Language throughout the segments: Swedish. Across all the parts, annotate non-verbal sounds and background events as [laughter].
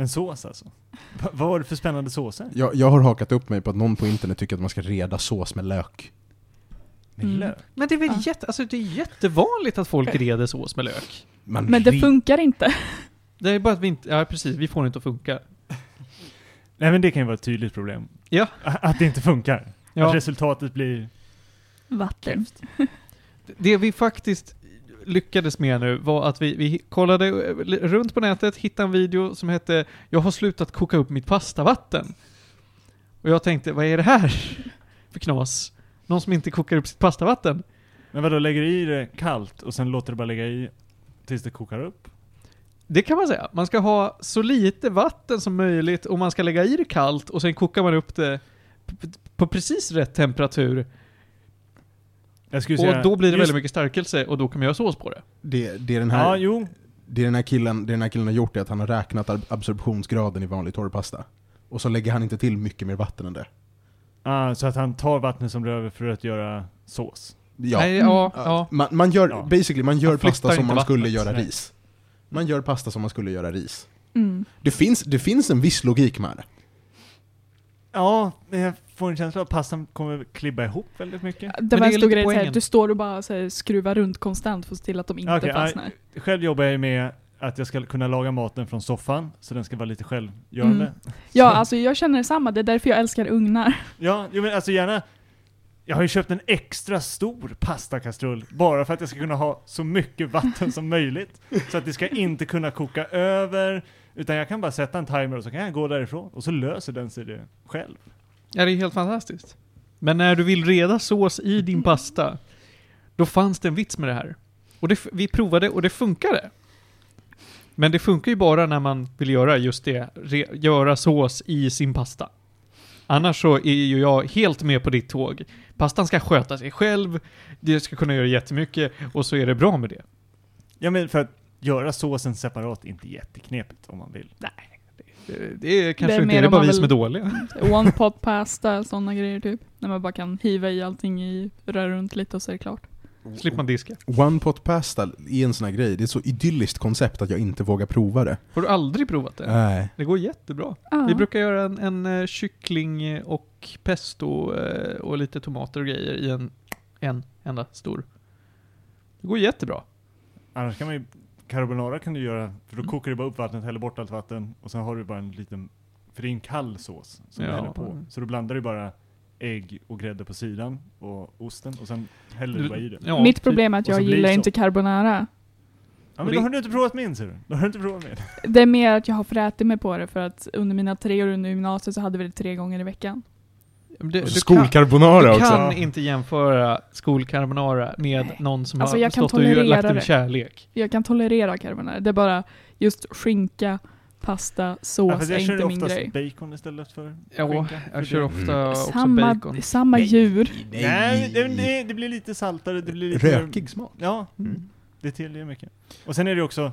Men sås alltså? Va, vad var det för spännande såser? Jag, jag har hakat upp mig på att någon på internet tycker att man ska reda sås med lök. Med Mm. lök? Men det är väl Ja. jätte, alltså det är jättevanligt att folk reder sås med lök. Man Men det funkar inte. Det är bara att vi inte, ja precis, vi får det inte att funka. Nej men det kan ju vara ett tydligt problem. Ja. Att det inte funkar. Att Ja, resultatet blir Vatten. det vi faktiskt lyckades med nu var att vi, vi kollade eh, runt på nätet, hittade en video som hette Jag har slutat koka upp mitt pastavatten. Och jag tänkte, vad är det här för knas? Någon som inte kokar upp sitt pastavatten? Men vadå, lägger i det kallt och sen låter det bara lägga i tills det kokar upp? Det kan man säga. Man ska ha så lite vatten som möjligt och man ska lägga i det kallt och sen kokar man upp det på precis rätt temperatur. Och säga, då blir det just- väldigt mycket stärkelse och då kan man göra sås på det. det, det, är den här, Ja, jo. det, är den här killen, det den här killen har gjort är att han har räknat ab- absorptionsgraden i vanlig torrpasta. Och så lägger han inte till mycket mer vatten än det. Ah, så att han tar vattnet som blir över för att göra sås. Ja. Nej, ja, Ja, ja. Man, man gör, Ja. basically, man gör pasta som man vattnet. skulle göra Nej. ris. Man gör pasta som man skulle göra ris. Mm. Det finns, det finns en viss logik med det. Ja, men jag får en känsla av att pastan kommer klibba ihop väldigt mycket. Det var det en är stor grej, här, du står och bara så här, skruvar runt konstant för att se till att de inte Okej, fastnar. Själv jobbar jag med att jag ska kunna laga maten från soffan, så den ska vara lite självgörande. Mm. Ja, alltså jag känner detsamma. Det är därför jag älskar ugnar. [laughs] Ja, jo, men alltså gärna jag har ju köpt en extra stor pastakastrull bara för att jag ska kunna ha så mycket vatten som möjligt. Så att det ska inte kunna koka över, utan jag kan bara sätta en timer och så kan jag gå därifrån och så löser den sig det själv. Ja, det är helt fantastiskt. Men när du vill reda sås i din pasta, då fanns det en vits med det här. Och det, vi provade och det funkade. Men det funkar ju bara när man vill göra just det, re, göra sås i sin pasta. Annars så är ju jag helt med på ditt tåg. Pastan ska sköta sig själv, det ska kunna göra jättemycket och så är det bra med det. Ja men för att göra såsen separat är inte jätteknepigt om man vill. Det, det är kanske Det är inte det är om bara man vi som är dåliga. [laughs] One pot [laughs] pasta, sådana grejer typ. När man bara kan hiva i allting i, röra runt lite och så är det klart. Slipper man diska. One pot pasta är en sån här grej, det är ett så idylliskt koncept att jag inte vågar prova det. Har du aldrig provat det? Nej. Det går jättebra. Ja. Vi brukar göra en, en eh, kyckling och pesto eh, och lite tomater och grejer i en, en enda stor. Det går jättebra. Annars kan man ju, carbonara kan du göra, för då Mm. kokar du bara upp vattnet, häller bort allt vatten och sen har du bara en liten, för det är en kall sås som du Ja. häller på. Så då blandar du bara ägg och grädde på sidan och osten och sen häller du bara i det. Ja, Mitt problem är att jag gillar inte carbonara. Ja men det- då har du inte provat min ser du. Då har du inte provat min. Det är mer att jag har frätit mig på det för att under mina tre år under gymnasiet så hade vi det tre gånger i veckan. Och du kan, skolcarbonara du också. kan inte jämföra skolcarbonara med någon som Alltså, har jag stått och lagt en kärlek. Jag kan tolerera carbonara. Det är bara just skinka, pasta, Ja, sås fast är jag kör inte min oftast grej. bacon istället för Ja, skinka. jag kör ofta också Samma, bacon. samma Nej. djur. Nej, det, det, blir lite saltare, det blir lite... Rökig smak. Ja, Mm. det tillger mycket. Och sen är det också,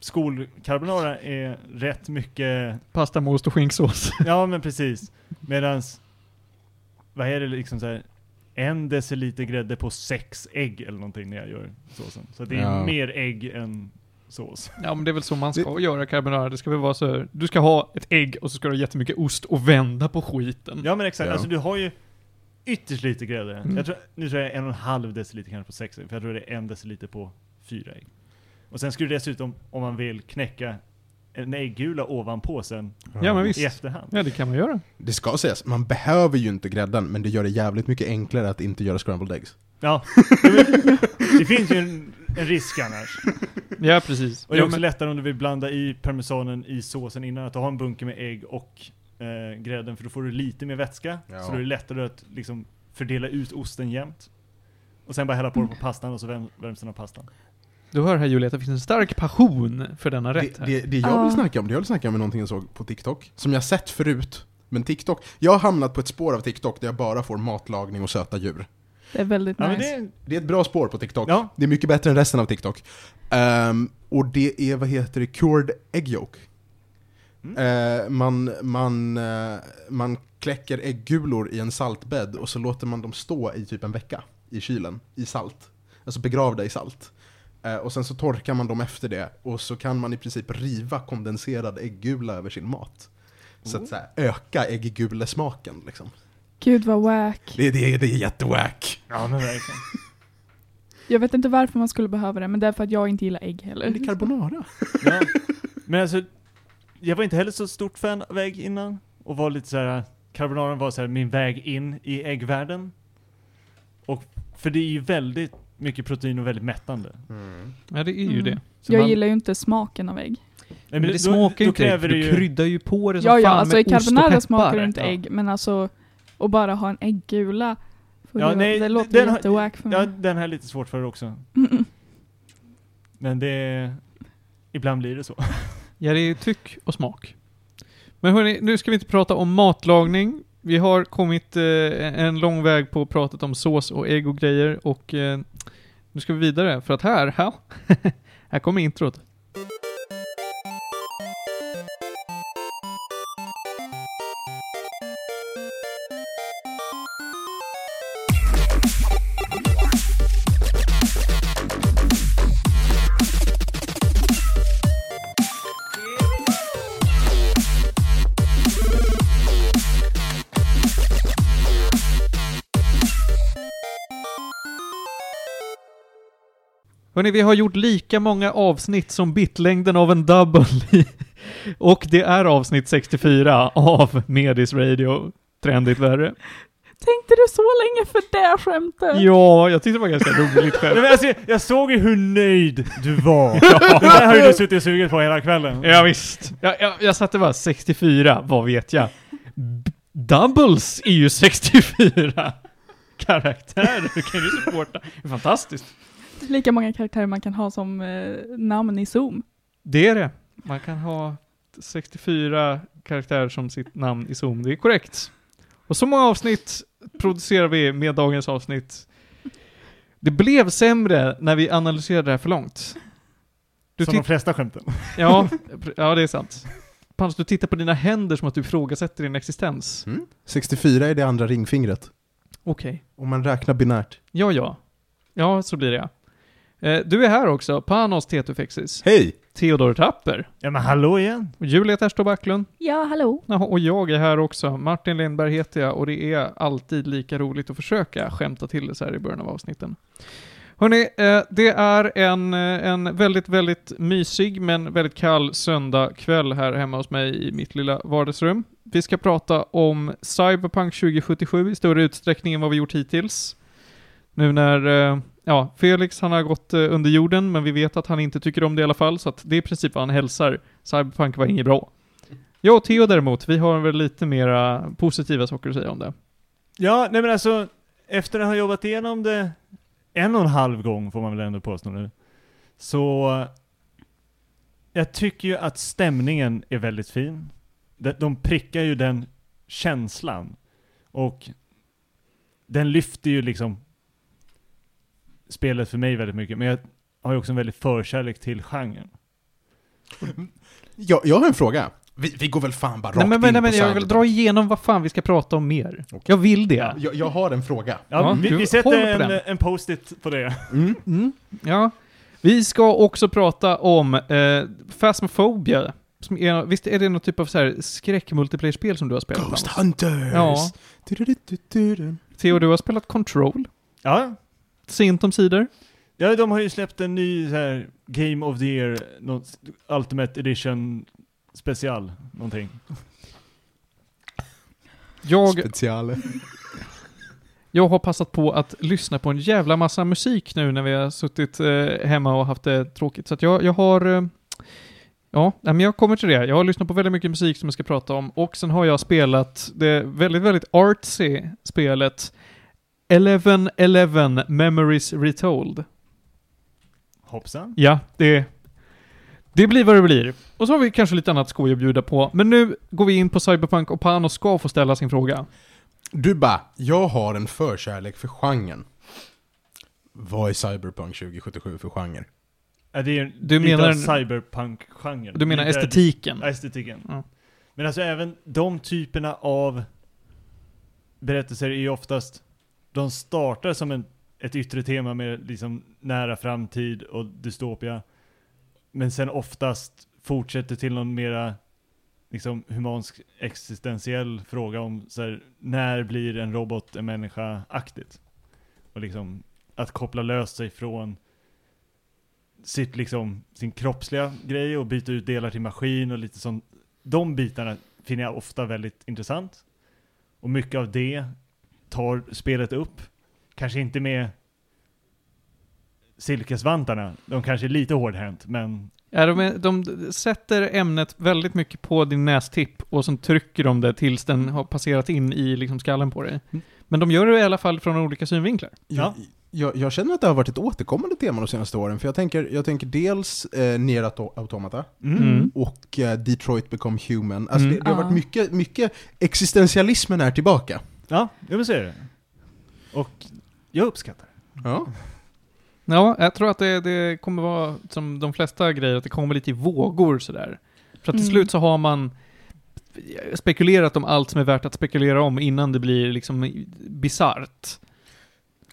skolcarbonara är rätt mycket, Pasta med ost och skinksås. [laughs] ja men precis. Medans, vad är det liksom så här, en deciliter grädde på sex ägg eller någonting när jag gör såsen. Så det är Ja. mer ägg än sås. Ja men det är väl så man ska göra carbonara. Det ska väl vara så, du ska ha ett ägg och så ska du ha jättemycket ost och vända på skiten. Ja men exakt, Ja. alltså du har ju ytterst lite grädde. Mm. Jag tror, nu tror jag en och en halv deciliter kanske på sex ägg, för jag tror det är en deciliter på fyra ägg. Och sen skulle du dessutom, om man vill, knäcka en äggula ovanpå sen Ja, men visst. i efterhand. Ja det kan man göra. Det ska sägas, man behöver ju inte grädden, men det gör det jävligt mycket enklare att inte göra scrambled eggs. Ja, det finns ju en, en risk annars. Ja precis. Och det är också lättare om du vill blanda i parmesanen i såsen innan, att du har en bunke med ägg och eh, grädden, för då får du lite mer vätska. Ja. Så då är det lättare att liksom fördela ut osten jämnt. Och sen bara hälla på det på pastan och så värm- värms den av pastan. Du hör här Julia att det finns en stark passion för denna rätt Det, här. det, det jag Ja. vill snacka om, det jag vill snacka om är någonting jag såg på TikTok, som jag sett förut. Men TikTok, jag har hamnat på ett spår av TikTok där jag bara får matlagning och söta djur. Det är väldigt Ja, nice. det, Det är ett bra spår på TikTok. Ja. Det är mycket bättre än resten av TikTok. Ehm, och det är, vad heter det, cured egg yolk. Mm. Eh, man, man, eh, man kläcker äggulor i en saltbädd och så låter man dem stå i typ en vecka i kylen, i salt. Alltså begravda i salt. Eh, och sen så torkar man dem efter det, och så kan man i princip riva kondenserad äggula över sin mat. Så att så här, öka äggulesmaken liksom. Gud vad wack. Det, det, det är jättewack. Ja, men verkligen. [laughs] Jag vet inte varför man skulle behöva det, men det är för att jag inte gillar ägg heller. Det är carbonara. Ja. Men alltså, jag var inte heller så stort fan av ägg innan. Och var lite så här, carbonaran var så här min väg in i äggvärlden. Och, för det är ju väldigt mycket protein och väldigt mättande. Ja, det är ju Mm. det. Så jag man- gillar ju inte smaken av ägg. Nej, Men det då- smakar ju inte ägg, för du ju... kryddar ju på det som Ja, ja, fan alltså i med ost och carbonara peppar. smakar det inte Ja. ägg, men alltså, att bara ha en äggula, för Ja, det, nej, det låter den jättewack för mig. Ja, den här är lite svårt för också. Mm. Men det... Ibland blir det så. [laughs] Ja, det är tyck och smak. Men hörni, nu ska vi inte prata om matlagning. Vi har kommit eh, en lång väg på pratet om sås och ägg och grejer och eh, nu ska vi vidare för att här, här, [laughs] här kommer introt. Hörni, vi har gjort lika många avsnitt som bitlängden av en double och det är avsnitt 64 av Medis Radio. Trendigt värre. Tänkte du så länge för det skämtet? Ja, jag tyckte det var ganska roligt Nej, skämt. men alltså, jag såg ju hur nöjd du var. [laughs] Det där har ju du suttit och sugit på hela kvällen. Ja, visst. Jag, jag, jag satte bara 64, vad vet jag? B- Doubles är ju 64 [laughs] karaktärer, kan du supporta. Det är fantastiskt. Lika många karaktärer man kan ha som eh, namn i Zoom. Det är det. Man kan ha 64 karaktärer som sitt namn i Zoom, det är korrekt. Och så många avsnitt producerar vi med dagens avsnitt. Det blev sämre när vi analyserade det här för långt. Du Som de flesta skämten. ja, [laughs] ja, det är sant. Pans, du tittar på dina händer som att du ifrågasätter din existens. 64 är det andra ringfingret. Okej. Om man räknar binärt. Ja, ja. Ja, så blir det. Eh, Du är här också, Panos Tetufexis, Hej! Theodor Tapper, Ja men hallå igen. och Julia Terstå Backlund, Ja, hallå. Och jag är här också. Martin Lindberg heter jag och det är alltid lika roligt att försöka skämta till det så här i början av avsnitten. Hörni, eh, det är en, eh, en väldigt, väldigt mysig men väldigt kall söndagkväll här hemma hos mig i mitt lilla vardagsrum. Vi ska prata om Cyberpunk 2077 i större utsträckning än vad vi gjort hittills. Nu när, eh, ja, Felix han har gått eh, under jorden, men vi vet att han inte tycker om det i alla fall, så att det är i princip vad han hälsar. Cyberpunk var inget bra. Jag och Theo däremot, vi har väl lite mera positiva saker att säga om det. Ja, nej men alltså, efter att ha jobbat igenom det en och en halv gång får man väl ändå påstå nu. Så, jag tycker ju att stämningen är väldigt fin. De prickar ju den känslan. Och den lyfter ju liksom spelet för mig väldigt mycket. Men jag har ju också en väldigt förkärlek till genren. Jag, jag har en fråga. Vi, vi går väl fan bara rakt Nej men, men, in nej, men på jag vill dra igenom vad fan vi ska prata om mer. Jag vill det. Jag, jag har en fråga. Ja, Ja, vi, du vi sätter en, den. en post-it på det. Mm. Mm, ja. Vi ska också prata om eh, Phasmophobia. Som är, visst är det någon typ av så här skräck-multiplayer-spel som du har spelat? Ghost? Hunters! Ja. Du-du-du-du-du. Theo, du har spelat Control. Ja, Sent om sidor. Ja, de har ju släppt en ny så här, Game of the Year, något Ultimate Edition special, någonting. Jag, Speciale. jag har passat på att lyssna på en jävla massa musik nu när vi har suttit eh, hemma och haft det tråkigt. Så att jag, jag har... Eh, ja, men jag kommer till det. Jag har lyssnat på väldigt mycket musik som jag ska prata om. Och sen har jag spelat det väldigt, väldigt artsy spelet 1111 Memories Retold. Hoppsan. Ja, det... Det blir vad det blir. Och så har vi kanske lite annat skoj att bjuda på. Men nu går vi in på Cyberpunk och Panos ska få ställa sin fråga. Du bara, jag har en förkärlek för genren. Vad är Cyberpunk 2077 för genre? Ja, det är Du menar- cyberpunk-genren. Du menar Lite- estetiken? Ja, estetiken. Ja. Men alltså även de typerna av berättelser är ju oftast, de startar som en ett yttre tema med liksom nära framtid och dystopia. Men sen oftast fortsätter till någon mera liksom humansk existentiell fråga om så här, när blir en robot en människa-aktigt? Och liksom att koppla lös sig från sitt liksom, sin kroppsliga grej och byta ut delar till maskin och lite sånt. De bitarna finner jag ofta väldigt intressant. Och mycket av det tar spelet upp. Kanske inte med silkesvantarna. De kanske är lite hårdhänt, men Ja, de, är, de sätter ämnet väldigt mycket på din nästipp och sen trycker de det tills den har passerat in i liksom skallen på dig. Mm. Men de gör det i alla fall från olika synvinklar. Ja. Jag, jag känner att det har varit ett återkommande tema de senaste åren, för jag tänker, jag tänker dels eh, Nier Auto- Automata mm. Mm. och eh, Detroit Become Human. Alltså Mm. det, det har varit mycket, mycket existentialismen är tillbaka. Ja, jag vill säga det. Och jag uppskattar det. Ja. Ja, jag tror att det, det kommer vara som de flesta grejer, att det kommer lite i vågor sådär. För att till Mm. slut så har man spekulerat om allt som är värt att spekulera om innan det blir liksom bisarrt.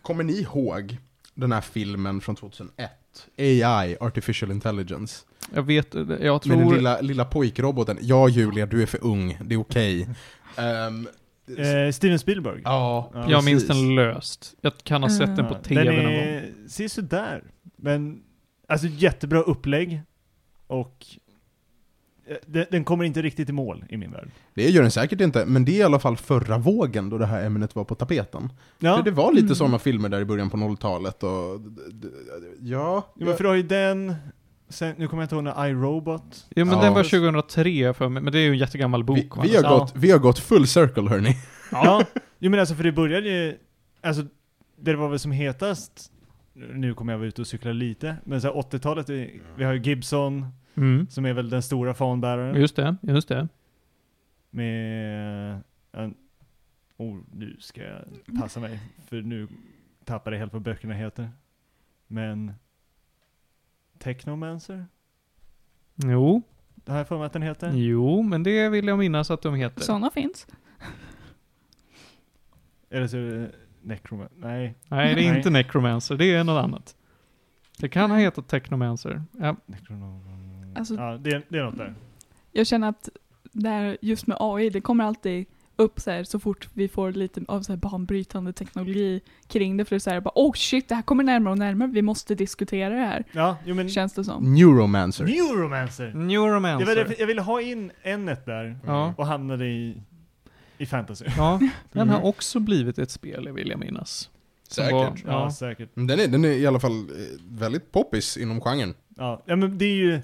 Kommer ni ihåg den här filmen från 2001? AI, Artificial Intelligence. Jag vet, jag Med den tror... lilla, lilla pojkroboten. Ja Julia, du är för ung. Det är okej. [laughs] Ehm, Eh, Steven Spielberg. ja, Ja, jag minns den löst. Jag kan ha sett den på Ja, TV den någon gång. är, ser sådär. Men, alltså jättebra upplägg. Och eh, den, den kommer inte riktigt i mål i min värld. Det gör den säkert inte, men det är i alla fall förra vågen då det här ämnet var på tapeten. Ja, För det var lite Mm. sådana filmer där i början på 00-talet och... Ja, ja, men för du har ju den, sen, nu kommer jag inte ihåg när iRobot. Jo men Ja. den var 2003 för mig, men det är ju en jättegammal bok. vi, va? vi, har Ja. gått, vi har gått full circle hörni. Ja, [laughs] jo men alltså för det började ju, alltså det var väl som hetast, nu kommer jag vara ute och cykla lite, men så här 80-talet, vi, vi har ju Gibson, Mm. som är väl den stora fanbäraren. Just det, just det. Med en, oh, nu ska jag passa mig, för nu tappar jag helt vad böckerna heter. Men Technomancer? Jo, Det har jag för mig att den heter. jo, men det vill jag minnas att de heter. Sådana finns. Eller så är det Necromancer, nej, Nej, det är Nej. inte Necromancer, det är något annat. Det kan ha hetat Technomancer. Ja. Necronom- Alltså- ja, det, är- det är något där. Jag känner att där just med AI, det kommer alltid upp så, här, så fort vi får lite av så här banbrytande teknologi kring det. För det är så här, bara, oh shit, det här kommer närmare och närmare, vi måste diskutera det här. Ja, jo men Känns det som. Neuromancer. Neuromancer! Det Neuromancer. var det, jag ville ha in änet där, Ja. och hamnade i, i fantasy. Ja, [laughs] den har Mm. också blivit ett spel, vill jag minnas. Som Säkert. var- Ja, ja. säkert. Den är, den är i alla fall eh, väldigt poppis inom genren. Ja, ja, men det är ju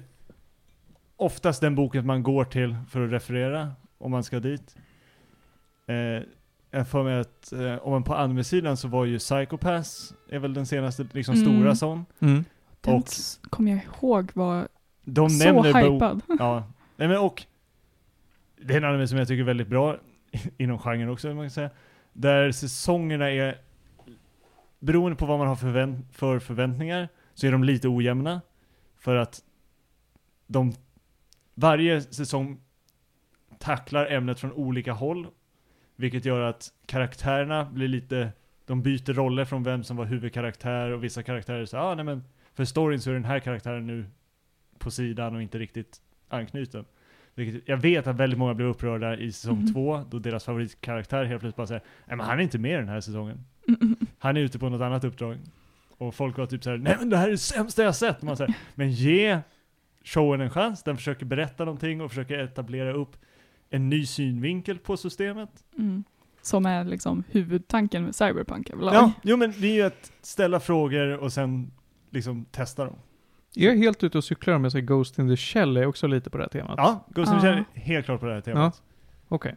oftast den boken man går till för att referera, om man ska dit. Eh, jag får mig att, eh, om man på anime-sidan så var ju Psychopass, är väl den senaste liksom Mm. stora sån. Mm. Den kommer jag ihåg var De så nämner hypad. [laughs] Ja, nej men och det är en anime som jag tycker är väldigt bra [laughs] inom genren också, man kan säga. Där säsongerna är, beroende på vad man har förvänt- för förväntningar, så är de lite ojämna. För att de, varje säsong tacklar ämnet från olika håll. Vilket gör att karaktärerna blir lite, de byter roller från vem som var huvudkaraktär och vissa karaktärer säger ah, nej men för storyn så är den här karaktären nu på sidan och inte riktigt anknuten. Vilket, jag vet att väldigt många blev upprörda i säsong Mhm. två, då deras favoritkaraktär helt plötsligt bara säger Nej men han är inte med den här säsongen. Mm, Han är ute på något annat uppdrag. Och folk var typ såhär, nej men det här är det sämsta jag sett. Man säger, men ge showen en chans, den försöker berätta någonting och försöker etablera upp en ny synvinkel på systemet. Mm. Som är liksom huvudtanken med Cyberpunk överlag. Ja, jo men det är ju att ställa frågor och sen liksom testa dem. Jag är helt ute och cyklar om jag säger Ghost in the Shell är också lite på det här temat. Ja, Ghost in the Ja. Shell är helt klart på det här temat. Okej.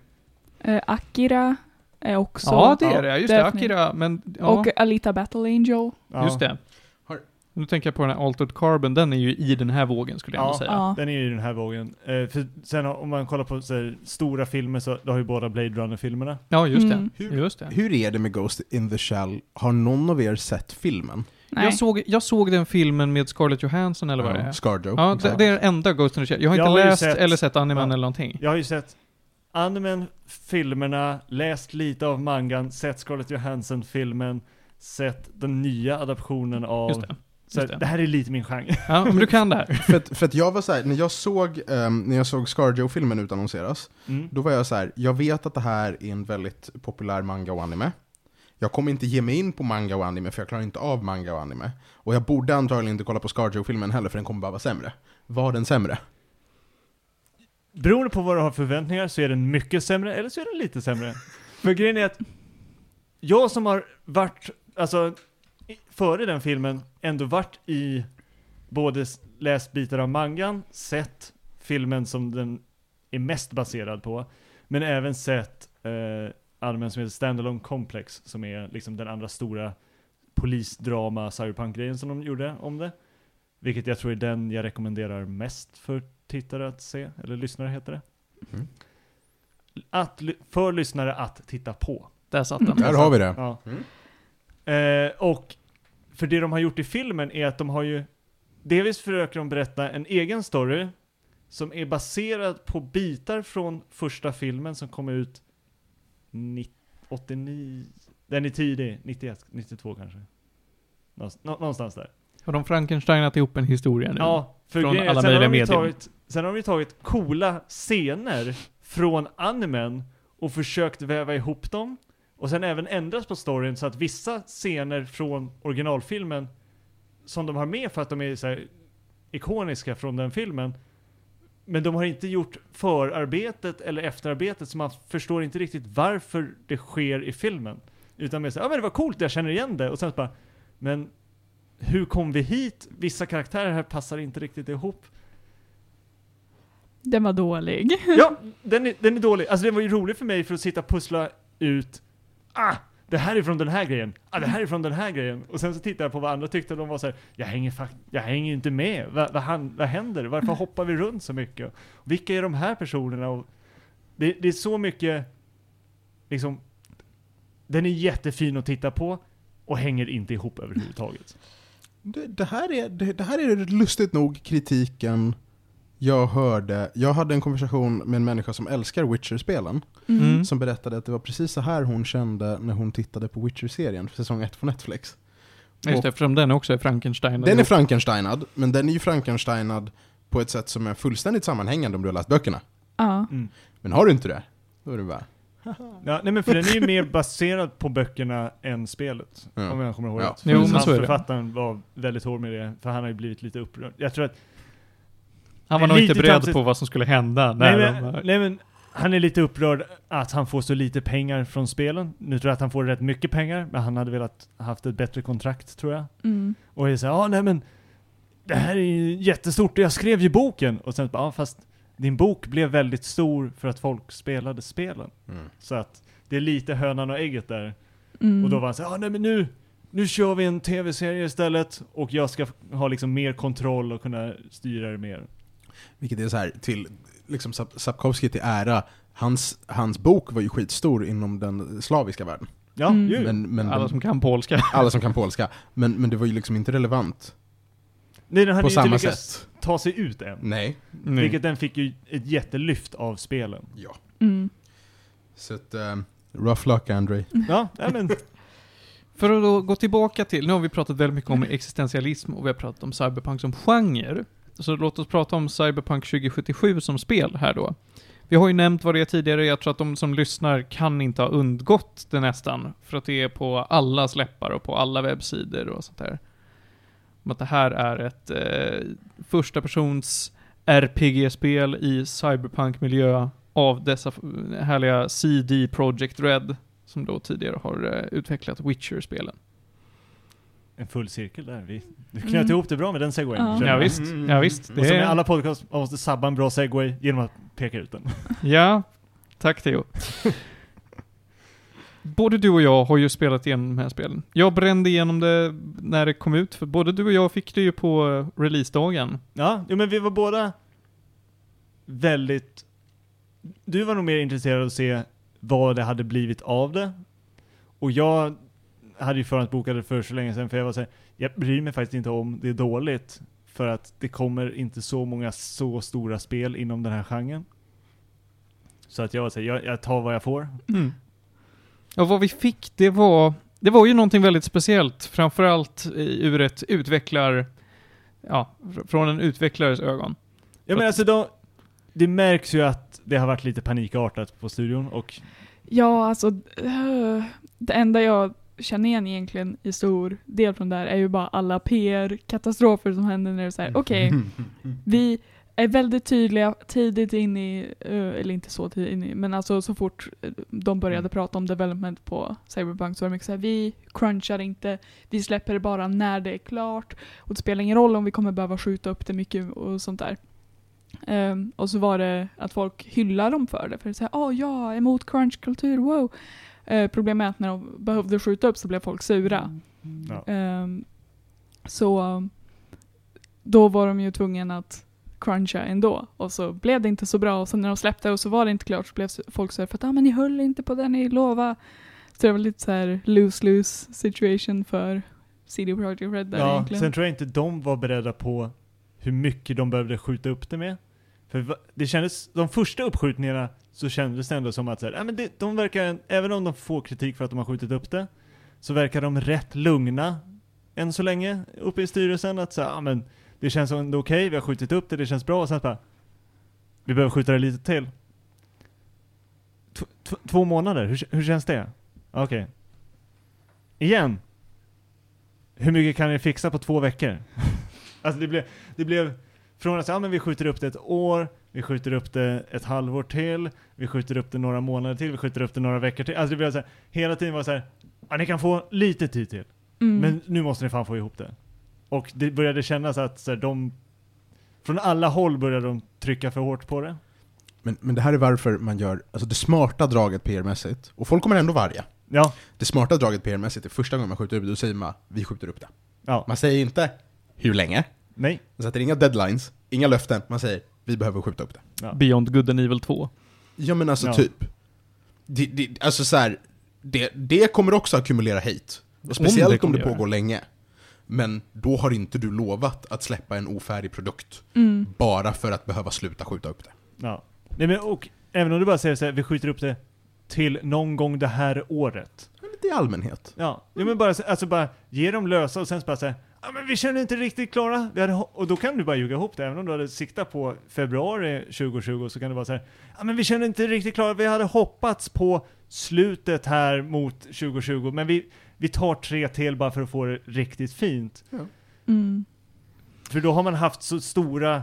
Eh, Akira är också... Ja, det är Ja, det. Just det. Akira. Men, ja, Och Alita Battle Angel. Ja. just det. Nu tänker jag på den här Altered Carbon, den är ju i den här vågen skulle jag Ja. säga. Ja. Den är ju i den här vågen. Eh, för sen om man kollar på så här, stora filmer så då har ju båda Blade Runner-filmerna. Ja, just Mm. det. Hur- Just det. Hur är det med Ghost in the Shell? Har någon av er sett filmen? Nej. Jag såg, jag såg den filmen med Scarlett Johansson eller vad det är. Scarjo. Ja, det, det är den enda Ghost in the Shell. Jag har Jag inte har läst sett- eller sett animen Ja. eller någonting. Jag har ju sett animen, filmerna, läst lite av mangan, sett Scarlett Johansson-filmen, sett den nya adaptionen av... Så det. det. här är lite min genre. Ja, men du kan det här. [laughs] För att, för att jag var så här, när jag såg, ehm, när jag såg Scarjo-filmen utannonseras, Mm. då var jag så här, jag vet att det här är en väldigt populär manga och anime. Jag kommer inte ge mig in på manga och anime, för jag klarar inte av manga och anime. Och jag borde antagligen inte kolla på Scarjo-filmen heller, för den kommer bara vara sämre. Var den sämre? Beroende på vad du har för förväntningar så är den mycket sämre, eller så är den lite sämre. [laughs] För grejen är att jag som har varit, alltså före den filmen, ändå varit i både läst bitar av mangan, sett filmen som den är mest baserad på, men även sett eh, animen som heter Standalone Complex, som är liksom den andra stora polisdrama cyberpunk-grejen som de gjorde om det. Vilket jag tror är den jag rekommenderar mest för tittare att se, eller lyssnare heter det. Mm. Att, för lyssnare att titta på. Där satt den. Där har vi det. Ja. Mm. Eh, och för det de har gjort i filmen är att de har ju Delvis försöker de berätta en egen story som är baserad på bitar från första filmen som kom ut 90, 89, den är tidig, 91, 92 kanske. Någonstans, nå- någonstans där. Har de Frankensteinat ihop en historia nu? Ja, för Från grejen är- alla sen har de. Tagit, sen har de ju tagit coola scener från animen och försökt väva ihop dem. Och sen även ändrat på storyn så att vissa scener från originalfilmen som de har med för att de är så ikoniska från den filmen. Men de har inte gjort förarbetet eller efterarbetet så man förstår inte riktigt varför det sker i filmen. Utan mer såhär, ja men det var coolt, jag känner igen det. Och sen så bara, men hur kom vi hit? Vissa karaktärer här passar inte riktigt ihop. Den var dålig. Ja, den är, den är dålig. Alltså den var ju rolig för mig för att sitta och pussla ut, ah, det här är från den här grejen, ah, det här är från den här grejen. Och sen så tittade jag på vad andra tyckte och de var så här, jag hänger jag hänger inte med. Vad, vad, vad händer? Varför hoppar vi runt så mycket? Vilka är de här personerna? Och det, det är så mycket, liksom, den är jättefin att titta på och hänger inte ihop överhuvudtaget. Det, det, här är, det, det här är lustigt nog kritiken jag hörde. Jag hade en konversation med en människa som älskar Witcher-spelen. Mm. Som berättade att det var precis så här hon kände när hon tittade på Witcher-serien, säsong 1 på Netflix. Just det, eftersom den också är Frankenstein. Den är Frankensteinad, men den är ju Frankensteinad på ett sätt som är fullständigt sammanhängande om du har läst böckerna. Ja. Mm. Men har du inte det, då är det bara... [laughs] Ja, nej men för den är ju mer baserad på böckerna än spelet. Ja. Om jag kommer ihåg Ja. rätt. Jo, För men så är det. författaren var väldigt hård med det, för han har ju blivit lite upprörd. Jag tror att... Han var nog inte beredd på vad som skulle hända Nej när men, de... nej men, han är lite upprörd att han får så lite pengar från spelen. Nu tror jag att han får rätt mycket pengar, men han hade velat haft ett bättre kontrakt tror jag. Mm. Och är såhär, ja nej men, det här är ju jättestort och jag skrev ju boken. Och sen bara, ja fast din bok blev väldigt stor för att folk spelade spelen. Mm. Så att det är lite hönan och ägget där. Mm. Och då var han såhär, ah, nej men nu, nu kör vi en tv-serie istället och jag ska ha liksom mer kontroll och kunna styra det mer. Vilket är så här till liksom Sap- Sapkowski till ära, hans, hans bok var ju skitstor inom den slaviska världen. Ja, Mm. ju. Men, men Alla den- som kan polska. [laughs] alla som kan polska. Men, men det var ju liksom inte relevant Nej, den hade på ju samma inte sätt. ta sig ut än. Nej. Nej. Vilket den fick ju ett jättelyft av spelen. Ja. Mm. Så att, eh, rough luck Andre. [laughs] Ja, men, För att då gå tillbaka till, nu har vi pratat väldigt mycket om existentialism och vi har pratat om cyberpunk som genre. Så låt oss prata om Cyberpunk 2077 som spel här då. Vi har ju nämnt vad det är tidigare, jag tror att de som lyssnar kan inte ha undgått det nästan. För att det är på alla släppar och på alla webbsidor och sånt där. Om att det här är ett eh, första persons RPG-spel i cyberpunk-miljö av dessa härliga CD Projekt Red som då tidigare har eh, utvecklat Witcher-spelen en full cirkel där. Vi, du knöt Mm. ihop det bra med den segwayen. Ja. känner Ja, jag. visst, ja, visst. Och som i alla podcast, man måste sabba en bra segway genom att peka ut den. [laughs] Ja, tack Theo. Både du och jag har ju spelat igenom de här spelen. Jag brände igenom det när det kom ut, för både du och jag fick det ju på eh, releasedagen. Ja, jo, men vi var båda väldigt... Du var nog mer intresserad av att se vad det hade blivit av det. Och jag hade ju förhandsbokat det för så länge sedan, för jag var såhär, jag bryr mig faktiskt inte om det är dåligt. För att det kommer inte så många så stora spel inom den här genren. Så att jag var såhär, jag, jag tar vad jag får. Och vad vi fick, det var det var ju någonting väldigt speciellt, framförallt ur ett utvecklar... Ja, fr- från en utvecklares ögon. Ja men alltså då, det märks ju att det har varit lite panikartat på studion och Ja, alltså det enda jag känner igen egentligen i stor del från det här är ju bara alla PR-katastrofer som händer när det är såhär, okej, [laughs] vi är väldigt tydliga tidigt in i, eh, eller inte så tidigt in i, men alltså så fort eh, de började Mm. prata om development på Cyberpunk så var det mycket såhär, vi crunchar inte, vi släpper det bara när det är klart och det spelar ingen roll om vi kommer behöva skjuta upp det mycket och sånt där. Ehm, och så var det att folk hyllar dem för det, för det är såhär, åh ja, emot crunchkultur, wow. Eh, problemet är att när de behövde skjuta upp så blev folk sura. ja. Ehm, så då var de ju tvungna att cruncha ändå. Och så blev det inte så bra. Och sen när de släppte och så var det inte klart så blev folk så här för att ah, men ni höll inte på det ni lovade. Så det var lite så här lose-lose situation för CD Projekt Red där ja, egentligen. sen tror jag inte de var beredda på hur mycket de behövde skjuta upp det med. För det kändes, de första uppskjutningarna så kändes det ändå som att så här, äh, men det, de verkar, även om de får kritik för att de har skjutit upp det, så verkar de rätt lugna än så länge uppe i styrelsen. Att så här, äh, men det känns ändå okej, vi har skjutit upp det, det känns bra, och sen bara, vi behöver skjuta det lite till. T två månader, hur, hur känns det? Okej. Igen. Hur mycket kan ni fixa på två veckor? [laughs] alltså det blev, det blev från att säga, ja, men vi skjuter upp det ett år, vi skjuter upp det ett halvår till, vi skjuter upp det några månader till, vi skjuter upp det några veckor till. Alltså det blev så här, hela tiden var så här, ja ni kan få lite tid till, Mm. men nu måste ni fan få ihop det. Och det började kännas att så här, de, från alla håll började de trycka för hårt på det. Men, men det här är varför man gör alltså det smarta draget PR-mässigt, och folk kommer ändå varga. Ja, Det smarta draget PR-mässigt är första gången man skjuter upp det, då säger man vi skjuter upp det. ja, Man säger inte hur länge, nej. man sätter inga deadlines, inga löften, man säger vi behöver skjuta upp det. Ja. Beyond Good and Evil 2. Ja men alltså Ja. typ. Det, det, alltså så här, det, det kommer också ackumulera hate. Och speciellt om det, kommer göra. pågår länge. Men då har inte du lovat att släppa en ofärdig produkt Mm. bara för att behöva sluta skjuta upp det. Ja. Nej, men, och även om du bara säger så här, vi skjuter upp det till någon gång det här året. Men Lite i allmänhet. Ja, ja men bara, så- alltså bara ge dem lösa och sen så bara säga ja men vi känner inte riktigt klara. Vi hade, ho-" och då kan du bara ljuga ihop det, även om du hade siktat på februari 2020 så kan du bara säga ja men vi känner inte riktigt klara. Vi hade hoppats på slutet här mot 2020, men vi, vi tar tre till bara för att få det riktigt fint. Mm. För då har man haft så stora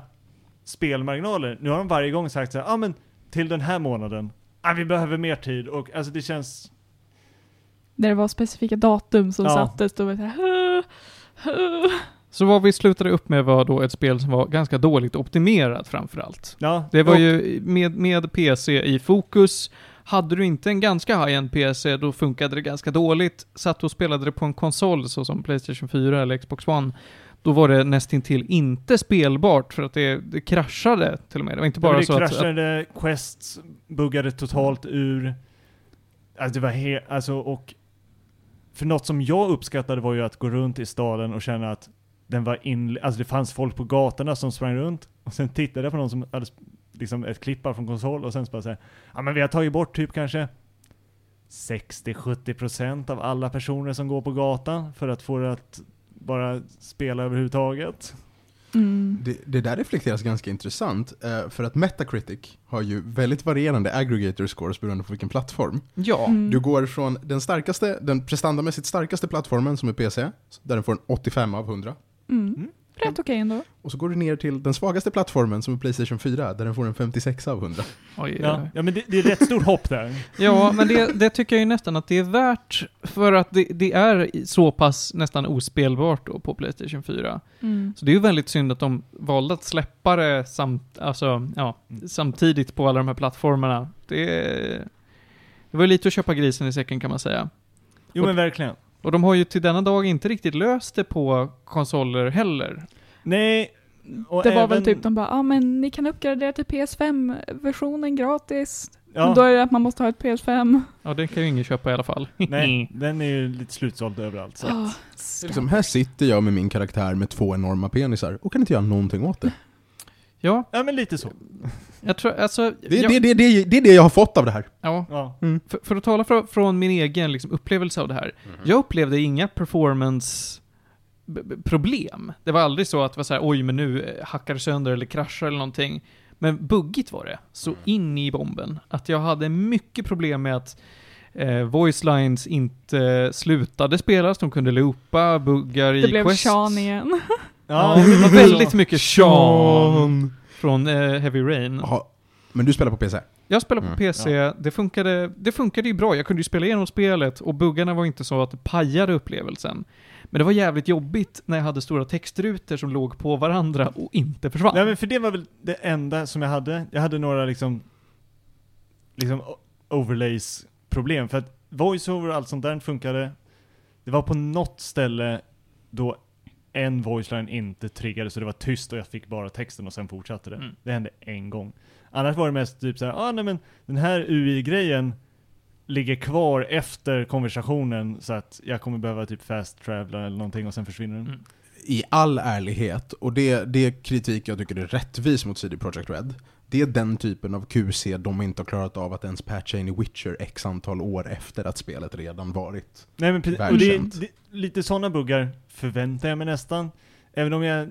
spelmarginaler. Nu har de varje gång sagt så här, ja men till den här månaden, ja vi behöver mer tid och alltså det känns, Där det var specifika datum som Ja. sattes, då var det så här. Så vad vi slutade upp med var då ett spel som var ganska dåligt optimerat framförallt. ja. Det var och- ju med, med PC i fokus. Hade du inte en ganska high-end PC, då funkade det ganska dåligt. Satt och spelade det på en konsol, så som Playstation 4 eller Xbox One, då var det nästintill inte spelbart, för att det, det kraschade till och med. Det var inte bara det så att, att... kraschade, Quests buggade totalt ur. Alltså det var helt, alltså och för något som jag uppskattade var ju att gå runt i staden och känna att den var in, alltså det fanns folk på gatorna som sprang runt och sen tittade jag på någon som hade liksom ett klipp bara från konsol och sen så bara säga ja men vi har tagit bort typ kanske 60-70% av alla personer som går på gatan för att få det att bara spela överhuvudtaget. Mm. Det, det där reflekteras ganska intressant, eh, för att Metacritic har ju väldigt varierande aggregator scores beroende på vilken plattform. Ja. Mm. Du går från den starkaste, den prestandamässigt starkaste plattformen som är PC, där den får en 85 av 100. Mm. Rätt okej ändå. Och så går du ner till den svagaste plattformen som är Playstation 4, där den får en 56 av 100. Oj, Ja, ja men det, det är rätt stort hopp där. [laughs] Ja, men det, det tycker jag ju nästan att det är värt, för att det, det är så pass nästan ospelbart då på Playstation 4. Mm. Så det är ju väldigt synd att de valde att släppa det samt, alltså, ja, Mm. samtidigt på alla de här plattformarna. Det, det var ju lite att köpa grisen i säcken kan man säga. Jo men verkligen. Och de har ju till denna dag inte riktigt löst det på konsoler heller. Nej, och Det var även, väl typ de bara, ja ah, men ni kan uppgradera till PS5-versionen gratis. ja, då är det att man måste ha ett PS5. Ja, det kan ju ingen köpa i alla fall. [laughs] Nej, [laughs] den är ju lite slutsåld överallt. Så. Ah, Det är Liksom, här sitter jag med min karaktär med två enorma penisar och kan inte göra någonting åt det. Ja, Ja men lite så. jag tror, alltså... Det, jag, det, det, det, det är det jag har fått av det här. Ja, Ja. för, för att tala från, från min egen liksom, upplevelse av det här. Jag upplevde inga performance b- b- problem. Det var aldrig så att det var så här, oj men nu eh, hackar det sönder eller kraschar eller någonting. Men buggigt var det, så in i bomben. Att jag hade mycket problem med att eh, voice lines inte slutade spelas, de kunde loopa, buggar i Det blev quests. Sean igen. [laughs] Ja, det var väldigt mycket [laughs] Sean från eh, Heavy Rain. Jaha. Men du spelar på PC? Jag spelar på Mm. PC, det, funkade, det funkade ju bra. Jag kunde ju spela igenom spelet och buggarna var inte så att det pajade upplevelsen. Men det var jävligt jobbigt när jag hade stora textrutor som låg på varandra och inte försvann. Nej men för det var väl det enda som jag hade. Jag hade några liksom, liksom o- overlays problem. För att voiceover och allt sånt där funkade. Det var på något ställe då en voiceline inte triggade så det var tyst och jag fick bara texten och sen fortsatte det. Mm. Det hände en gång. Annars var det mest typ såhär, ah, nej men den här UI-grejen ligger kvar efter konversationen så att jag kommer behöva typ fast travela eller någonting och sen försvinner den. Mm. I all ärlighet, och det, det är kritik jag tycker är rättvis mot CD Projekt Red. Det är den typen av QC de inte har klarat av att ens patcha in i Witcher x antal år efter att spelet redan varit. Nej men precis, och det, är- det, lite sådana buggar förväntar jag mig nästan. Även om jag,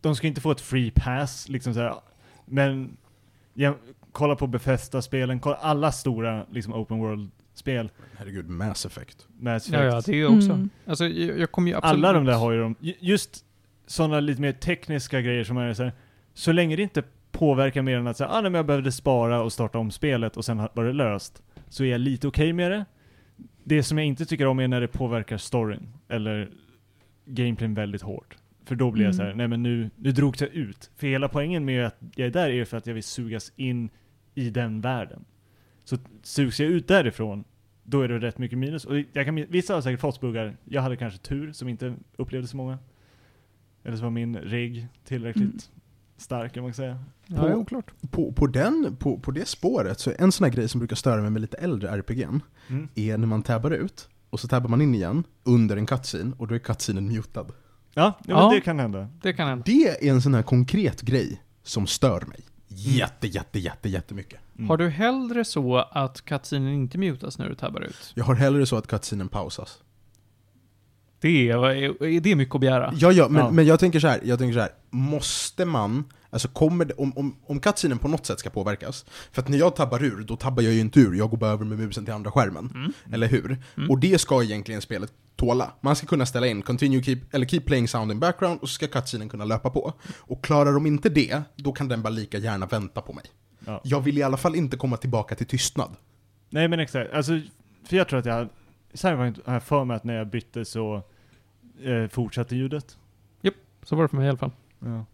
de ska inte få ett free pass liksom såhär, men jag, kolla på Bethesda-spelen, kolla alla stora liksom open world-spel Herregud, Mass Effect. med Ja, ja, det är ju också. Mm. Alltså, jag, jag kommer ju absolut... Alla de där har ju de, ju- just sådana lite mer tekniska grejer som är så här, så länge det inte påverkar mer än att säga, ah, nej, men jag behövde spara och starta om spelet och sen var det löst, så är jag lite okej med det. Det som jag inte tycker om är när det påverkar storyn, eller gameplayn väldigt hårt. För då blir jag Mm. så här, nej men nu, nu drogs jag ut. För hela poängen med att jag är där är för att jag vill sugas in i den världen. Så sugs jag ut därifrån, då är det rätt mycket minus. Och jag kan, vissa har säkert fått buggar. Jag hade kanske tur som inte upplevde så många. Eller så var min rigg tillräckligt Mm. Stark kan man säga. Ja, det är oklart. På, på, den, på, på det spåret, så en sån här grej som brukar störa mig med lite äldre RPG'n, Mm. är när man tabbar ut, och så tabbar man in igen, under en cutscene, och då är cutscenen mutad. Ja, ja, Ja. men det kan hända. Det kan hända. Det är en sån här konkret grej som stör mig. Jätte, jätte, jätte, jättemycket. Mm. Har du hellre så att cutscenen inte mutas när du tabbar ut? Jag har hellre så att cutscenen pausas. Det är, är det mycket att begära. Ja, ja, men, Ja. men jag tänker så här, jag tänker så här. måste man, alltså kommer det, om, om, om cutscenen på något sätt ska påverkas, för att när jag tabbar ur, då tabbar jag ju inte ur, jag går bara över med musen till andra skärmen. Mm. Eller hur? Mm. Och det ska egentligen spelet tåla. Man ska kunna ställa in continue keep, eller keep playing sound in background, och så ska cutscenen kunna löpa på. Och klarar de inte det, då kan den bara lika gärna vänta på mig. Ja. Jag vill i alla fall inte komma tillbaka till tystnad. Nej men exakt, alltså, för jag tror att jag Cyberpunk har jag för mig att när jag bytte så eh, fortsatte ljudet. Så var det för mig i alla fall. Ja.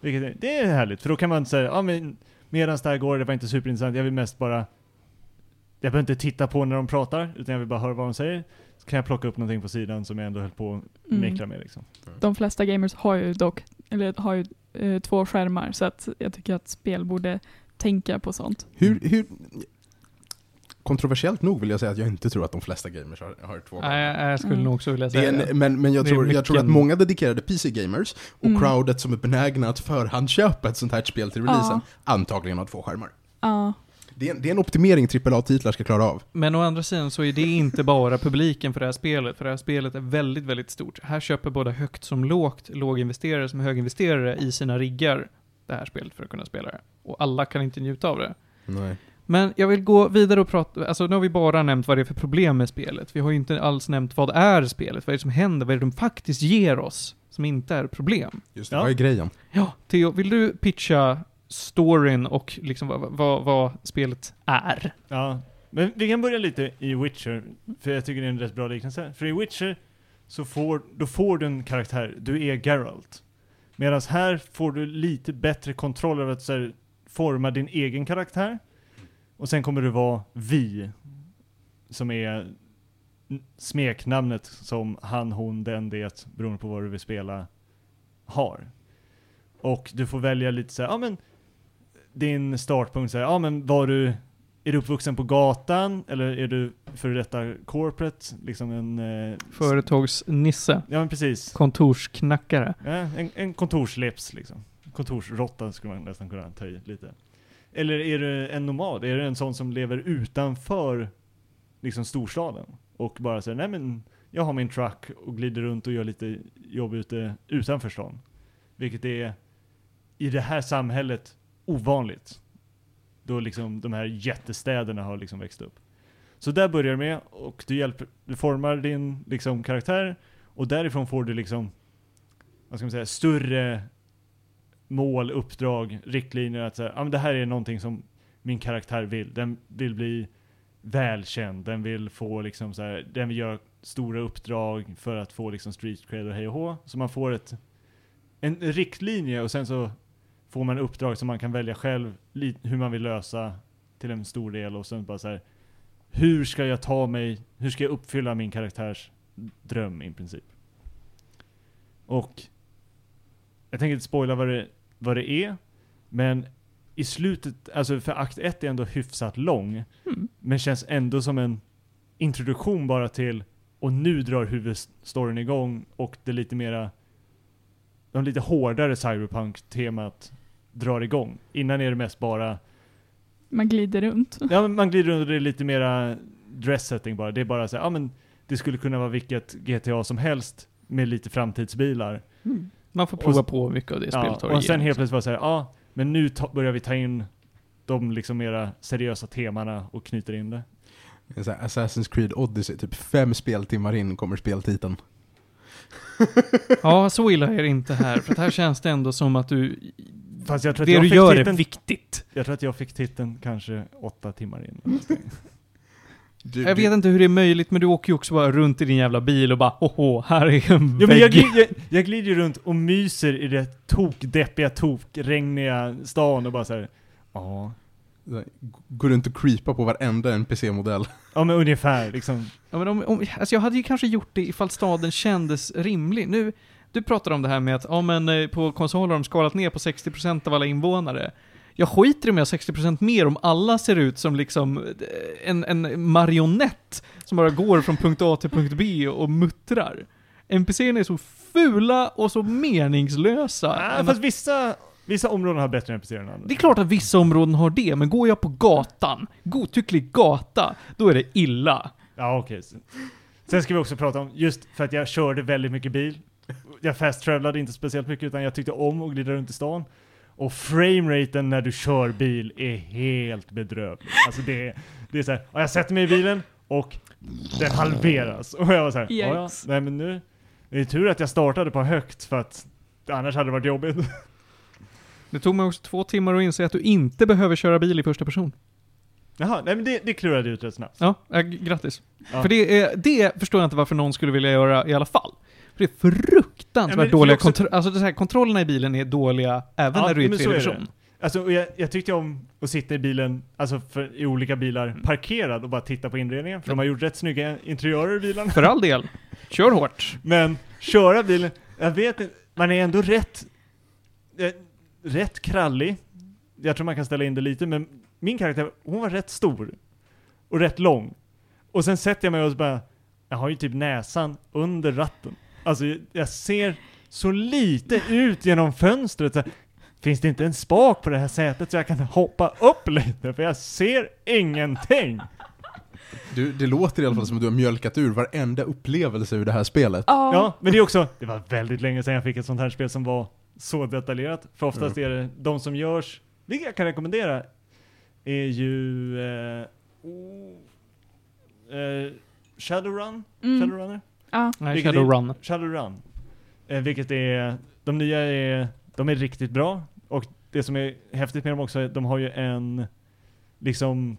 Vilket är, det är härligt, för då kan man säga, ja men medan det här går, det var inte superintressant, jag vill mest bara jag behöver inte titta på när de pratar, utan jag vill bara höra vad de säger. Så kan jag plocka upp någonting på sidan som jag ändå höll på att Mm. mäckla med liksom. De flesta gamers har ju dock, eller har ju eh, två skärmar så att jag tycker att spel borde tänka på sånt. Hur, hur... Kontroversiellt nog vill jag säga att jag inte tror att de flesta gamers har, har två Nej, jag, skulle Mm. nog också vilja säga det. en, men men jag, Det tror, jag tror att många dedikerade PC-gamers och Mm. crowdet som är benägna att förhandsköpa ett sånt här spel till releasen antagligen har två skärmar. Ja. Det är, en- det är en optimering AAA-titlar ska klara av. Men å andra sidan så är det inte bara publiken för det här spelet, för det här spelet är väldigt, väldigt stort. Här köper både högt som lågt, låginvesterare som höginvesterare i sina riggar det här spelet för att kunna spela det. Och alla kan inte njuta av det. Nej. Men jag vill gå vidare och prata, alltså nu har vi bara nämnt vad det är för problem med spelet. Vi har ju inte alls nämnt vad är spelet, vad är det som händer, vad är det de faktiskt ger oss som inte är problem. Just det, Ja. vad är grejen? Ja, Theo, vill du pitcha storyn och liksom vad, vad, vad spelet är? Ja, men vi kan börja lite i Witcher, för jag tycker det är en rätt bra liknelse. För i Witcher, så får, då får du en karaktär, du är Geralt. Medan här får du lite bättre kontroll över att så här, forma din egen karaktär. Och sen kommer du vara Vi, som är smeknamnet som han, hon, den, det, beroende på vad du vill spela, har. Och du får välja lite så här, ja men din startpunkt säger, ja men var du, är du uppvuxen på gatan eller är du före detta corporate, liksom en... Eh, Företagsnisse, Ja men precis. kontorsknackare. Ja, en, en kontorslips liksom. kontorsråtta skulle man nästan kunna ta i lite. Eller är du en nomad? Är du en sån som lever utanför liksom storstaden? Och bara säger nej men jag har min truck och glider runt och gör lite jobb ute utanför stan. Vilket är i det här samhället ovanligt. Då liksom de här jättestäderna har liksom växt upp. Så där börjar du med och du hjälper, du formar din liksom karaktär och därifrån får du liksom, vad ska man säga, större mål, uppdrag, riktlinjer att säga, ah, men det här är någonting som min karaktär vill. Den vill bli välkänd, den vill få liksom så här, den vill göra stora uppdrag för att få liksom street cred och hej och hå. Så man får ett, en riktlinje och sen så får man uppdrag som man kan välja själv hur man vill lösa till en stor del och sen bara så här, hur ska jag ta mig, hur ska jag uppfylla min karaktärs dröm i princip. Och jag tänker inte spoila vad det, vad det är, men i slutet, alltså för akt 1 är ändå hyfsat lång, Mm. men känns ändå som en introduktion bara till, och nu drar huvudstoryn igång och det lite mera, de lite hårdare cyberpunk-temat drar igång. Innan är det mest bara, Man glider runt. ja man glider runt och det är lite mera dress setting bara. Det är bara så ja men det skulle kunna vara vilket GTA som helst med lite framtidsbilar. Man får Och prova s- på mycket av det Ja, spelet har och sen helt plötsligt var så här, ja men nu ta, börjar vi ta in de liksom mera seriösa temana och knyter in det. Här Assassin's Creed Odyssey, typ fem speltimmar in kommer speltiteln. [laughs] Ja, så illa är det inte här. För här känns det ändå som att du... Fast jag tror att det jag du fick gör är titeln, viktigt. Jag tror att jag fick titeln kanske åtta timmar in. [laughs] Du, Jag du- vet inte hur det är möjligt, men du åker ju också bara runt i din jävla bil och bara hoho, här är en Ja, men jag, vägg. jag, jag glider ju runt och myser i det tokdeppiga, tokregniga stan och bara såhär, ja. så här, Går runt och creepa på varenda NPC-modell. Ja men ungefär liksom. Ja, men om, om, alltså jag hade ju kanske gjort det ifall staden kändes rimlig. Nu, du pratar om det här med att ja, men, eh, på konsoler har de skalat ner på 60% av alla invånare. Jag skiter i om jag har 60% mer om alla ser ut som liksom eh, en, en marionett som bara går från punkt A till punkt B och muttrar. NPCerna är så fula och så meningslösa. Ah, fast att- vissa, vissa områden har bättre NPCer än andra. Det är klart att vissa områden har det, men går jag på gatan, godtycklig gata, då är det illa. Ja okej. Sen ska vi också prata om, just för att jag körde väldigt mycket bil. Jag fast-travelade inte speciellt mycket utan jag tyckte om att glida runt i stan. Och frameraten när du kör bil är helt bedrövlig. Alltså det är, det är såhär, ja, jag sätter mig i bilen och den halveras. Och jag var såhär, ja nej men nu, det är tur att jag startade på högt för att annars hade det varit jobbigt. Det tog mig också två timmar att inse att du inte behöver köra bil i första person. Jaha, nej men det, det klurade jag ut rätt snabbt. Ja, äh, grattis. Ja. För det, är, det förstår jag inte varför någon skulle vilja göra i alla fall. För det är fruktansvärt Ja, dåliga också- kontroller. Alltså det här, kontrollerna i bilen är dåliga även Ja, när du är i tredje person. Alltså, jag, jag tyckte om att sitta i bilen, alltså för, i olika bilar, Mm. parkerad och bara titta på inredningen. För de har gjort rätt snygga interiörer i bilen. För all del. Kör hårt. Men köra bilen, jag vet inte, man är ändå rätt, eh, rätt krallig. Jag tror man kan ställa in det lite, men min karaktär, hon var rätt stor. Och rätt lång. Och sen sätter jag mig och så bara, jag har ju typ näsan under ratten. Alltså jag- ser så lite ut genom fönstret. Så Finns det inte en spak på det här sätet så jag kan hoppa upp lite? För jag ser ingenting. Du, det låter i alla fall som att du har mjölkat ur varenda upplevelse ur det här spelet. Ja. Ja, men det är också, det var väldigt länge sedan jag fick ett sånt här spel som var så detaljerat. För oftast är det de som görs, vilket jag kan rekommendera, är ju eh, oh, eh, Shadowrun? Mm. Shadowrunner? Ja. Nej, Vilket Shadowrun. Shadowrun. Eh, vilket är, de nya är, de är riktigt bra. Och det som är häftigt med dem också är att de har ju en, liksom,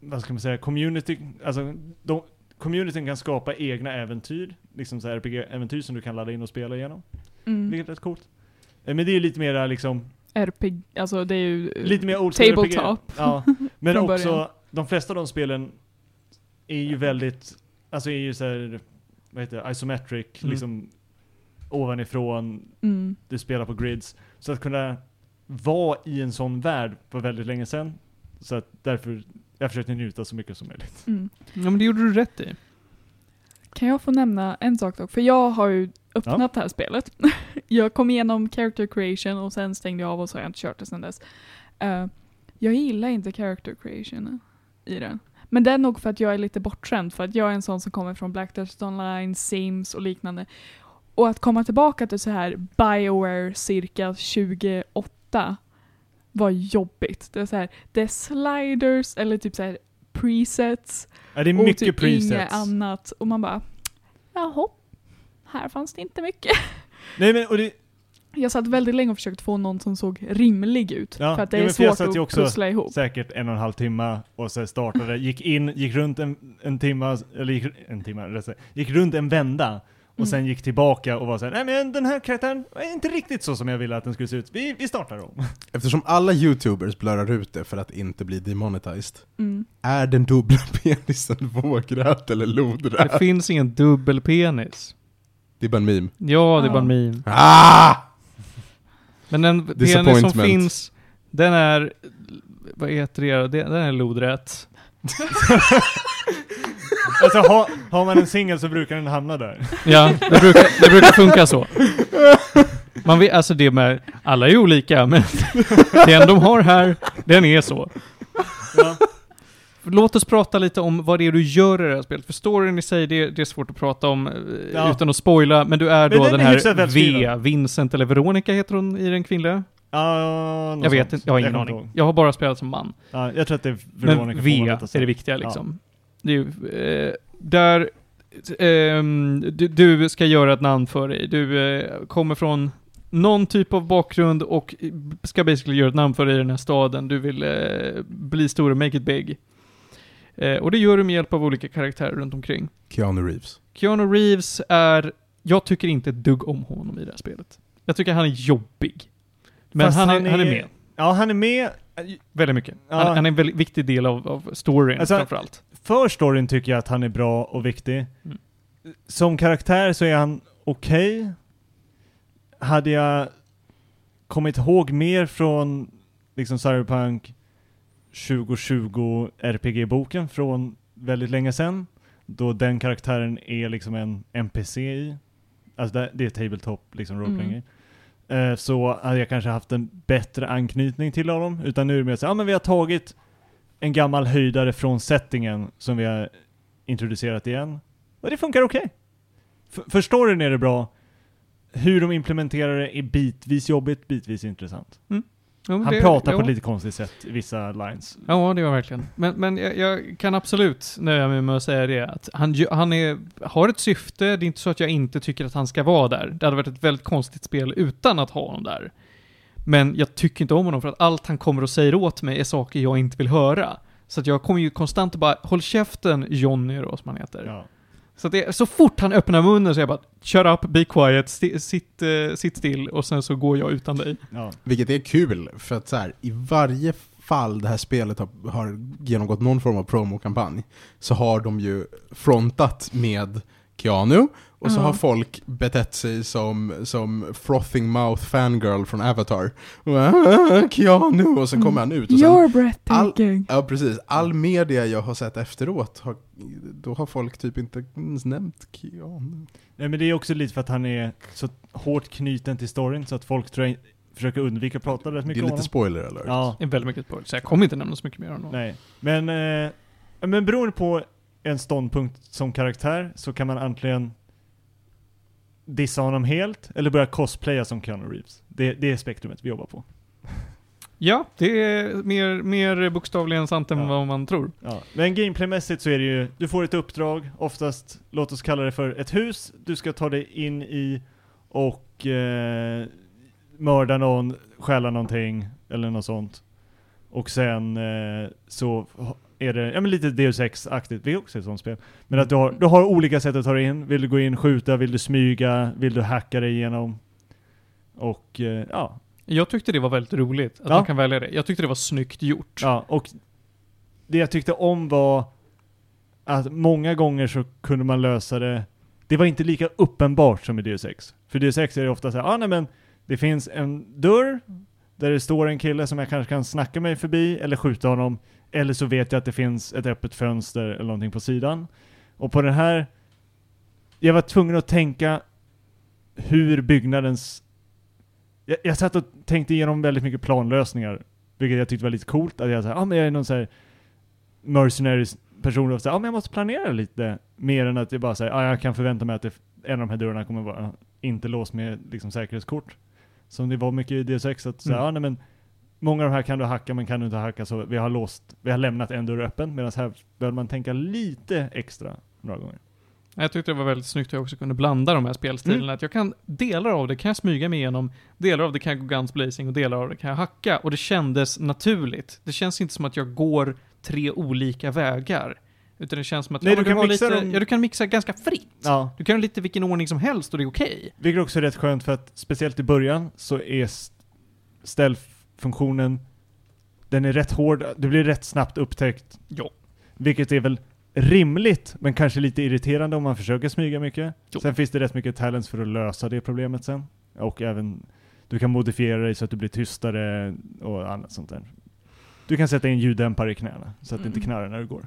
vad ska man säga, community, alltså de, communityn kan skapa egna äventyr, liksom så här RPG-äventyr som du kan ladda in och spela igenom. Mm. Vilket är rätt coolt. Eh, Men det är ju lite mera liksom, RPG, alltså det är ju... lite mer old school RPG. Tabletop. Ja, [laughs] men också, början. de flesta av de spelen är ju väldigt, alltså är ju så här, vad heter det, isometric, Mm. liksom ovanifrån, Mm. du spelar på grids. Så att kunna vara i en sån värld var väldigt länge sedan. Så att därför, jag försökte njuta så mycket som möjligt. Mm. Ja, men det gjorde du rätt i. Kan jag få nämna en sak dock? För jag har ju öppnat det här spelet. [laughs] jag kom igenom character creation och sen stängde jag av och så har jag inte kört det sen dess. Eh, jag gillar inte character creation i den. Men det är nog för att jag är lite bortskämd, för att jag är en sån som kommer från Black Desert Online, Sims och liknande. Och att komma tillbaka till så här Bioware cirka 28 var jobbigt. Det är så här, det är sliders eller typ så här presets Ja, det är och mycket typ inget presets. annat. Och man bara, jaha, här fanns det inte mycket. Nej men, och det, Jag satt väldigt länge och försökte få någon som såg rimlig ut. Ja, för att det ja, är svårt att också- pussla ihop. säkert en och en halv timme och så startade, gick in, gick runt en, en timme, eller gick, en timme, gick runt en vända och Mm. sen gick tillbaka och var såhär, nej men den här karaktären är inte riktigt så som jag ville att den skulle se ut, vi, vi startar om. [laughs] Eftersom alla youtubers blurrar ut det för att inte bli demonetized, Mm. är den dubbla [laughs] penisen vågrät eller Det lodrät? finns ingen dubbelpenis. Det är bara en meme. Ja, det är bara en meme. Ah! Men den penis som finns, den är, vad heter det, Den- den är lodrätt. [laughs] Alltså har, har man en singel så brukar den hamna där. Ja, det brukar, det brukar funka så. Man vet, alltså det med, alla är olika, men [laughs] den de har här, den är så. Ja. Låt oss prata lite om vad det är du gör i det här spelet. För storyn i sig, det, det är svårt att prata om eh, Ja. utan att spoila. Men du är Men då den den, är här. V, Vincent eller Veronica heter hon i den kvinnliga? Ja, Jag vet inte, jag har ingen inte aning. ihåg. Jag har bara spelat som man. Ja, jag tror att det är Veronica Men V är det viktiga liksom. Det är ju, eh, där, ehm, du, du ska göra ett namn för dig. Du eh, kommer från någon typ av bakgrund och ska basically göra ett namn för dig i den här staden. Du vill eh, bli stor och make it big. Eh, och det gör du med hjälp av olika karaktärer runt omkring. Keanu Reeves. Keanu Reeves är, jag tycker inte ett dugg om honom i det här spelet. Jag tycker han är jobbig. Men han är, han han är är- med. Ja, han är med. Väldigt mycket. Ja. Han, han är en väldigt viktig del av, av storyn Alltså, framförallt. För storyn tycker jag att han är bra och viktig. Mm. Som karaktär så är han okej. Hade jag kommit ihåg mer från liksom Cyberpunk 2020 RPG-boken från väldigt länge sedan, då den karaktären är liksom en NPC i, alltså det, det är tabletop liksom roleplaying Mm. eh, så hade jag kanske haft en bättre anknytning till honom, utan nu är det mer så ja men vi har tagit en gammal höjdare från settingen som vi har introducerat igen. Och det funkar okej. F- För storyn är det bra. Hur de implementerar det är bitvis jobbigt, bitvis intressant. Ja, Han det- pratar ja. på ett lite konstigt sätt i vissa lines. Ja, det var verkligen. Men, men jag, jag kan absolut nöja mig med att säga det, att han, han är, har ett syfte, det är inte så att jag inte tycker att han ska vara där. Det hade varit ett väldigt konstigt spel utan att ha honom där. Men jag tycker inte om honom för att allt han kommer och säger åt mig är saker jag inte vill höra. Så att jag kommer ju konstant att bara, håll käften Johnny då, som han heter. Ja. Så det, så fort han öppnar munnen så är jag bara, shut up, be quiet, sti, sitt, eh, sitt still och sen så går jag utan dig. Ja. Vilket är kul, för att så här, i varje fall det här spelet har, har genomgått någon form av promokampanj, så har de ju frontat med Keanu, och så Ja. har folk betett sig som, som frothing mouth fangirl från Avatar. "Ah, Keanu! Och sen kommer han ut och sen, You're breathtaking. Ja precis, all media jag har sett efteråt, har, då har folk typ inte ens nämnt Keanu. Nej men det är också lite för att han är så hårt knuten till storyn så att folk tror jag försöker undvika att prata rätt Det är mycket om lite honom. spoiler alert. Ja, Det är väldigt mycket spoiler, så jag kommer inte nämna så mycket mer om honom. nej. Men, eh, men beroende på en ståndpunkt som karaktär så kan man antingen dissa honom helt eller börja cosplaya som Keanu Reeves. Det, det är spektrumet vi jobbar på. Ja, det är mer, mer bokstavligen sant än Ja. vad man tror. Ja. Men gameplaymässigt så är det ju, du får ett uppdrag, oftast, låt oss kalla det för ett hus, du ska ta dig in i och eh, mörda någon, stjäla någonting eller något sånt. Och sen eh, så är det, ja men lite Deus Ex-aktigt, det är också ett sånt spel. Men att du har, du har olika sätt att ta dig in, vill du gå in, skjuta, vill du smyga, vill du hacka dig igenom? Och eh, ja, Jag tyckte det var väldigt roligt att Ja. man kan välja det. Jag tyckte det var snyggt gjort. Ja, och det jag tyckte om var att många gånger så kunde man lösa det, det var inte lika uppenbart som i Deus Ex. För Deus Ex är det ofta så här, ah, nej men det finns en dörr där det står en kille som jag kanske kan snacka mig förbi eller skjuta honom, eller så vet jag att det finns ett öppet fönster eller någonting på sidan. Och på den här, jag var tvungen att tänka hur byggnaden s- jag, jag satt och tänkte igenom väldigt mycket planlösningar, vilket jag tyckte var lite coolt. Att jag sa, ja ah, men jag är någon så här mercenaries person och så, ja ah, men jag måste planera lite mer än att jag bara säger, ah, jag kan förvänta mig att det, en av de här dörrarna kommer vara inte låst med liksom säkerhetskort. Som det var mycket i DSX, att säga, Mm. ja nej men Många av de här kan du hacka, men kan du inte hacka så vi har låst, vi har lämnat en dörr öppen, medan här behöver man tänka lite extra några gånger. Jag tyckte det var väldigt snyggt att jag också kunde blanda de här spelstilarna. Mm. Att jag kan, delar av det kan jag smyga mig igenom, delar av det kan jag gå guns blazing och delar av det kan jag hacka. Och det kändes naturligt. Det känns inte som att jag går tre olika vägar. Utan det känns som att Nej, ja, du kan mixa lite, dem- ja, du kan mixa ganska fritt. Ja, Du kan ha lite vilken ordning som helst och det är okej. Vilket också är rätt skönt för att speciellt i början så är st- stealth-funktionen den är rätt hård, du blir rätt snabbt upptäckt. Ja. Vilket är väl rimligt, men kanske lite irriterande om man försöker smyga mycket. Jo. Sen finns det rätt mycket talents för att lösa det problemet sen. Och även, du kan modifiera dig så att du blir tystare och annat sånt där. Du kan sätta in ljuddämpare i knäna, så att det inte Mm. knarrar när du går.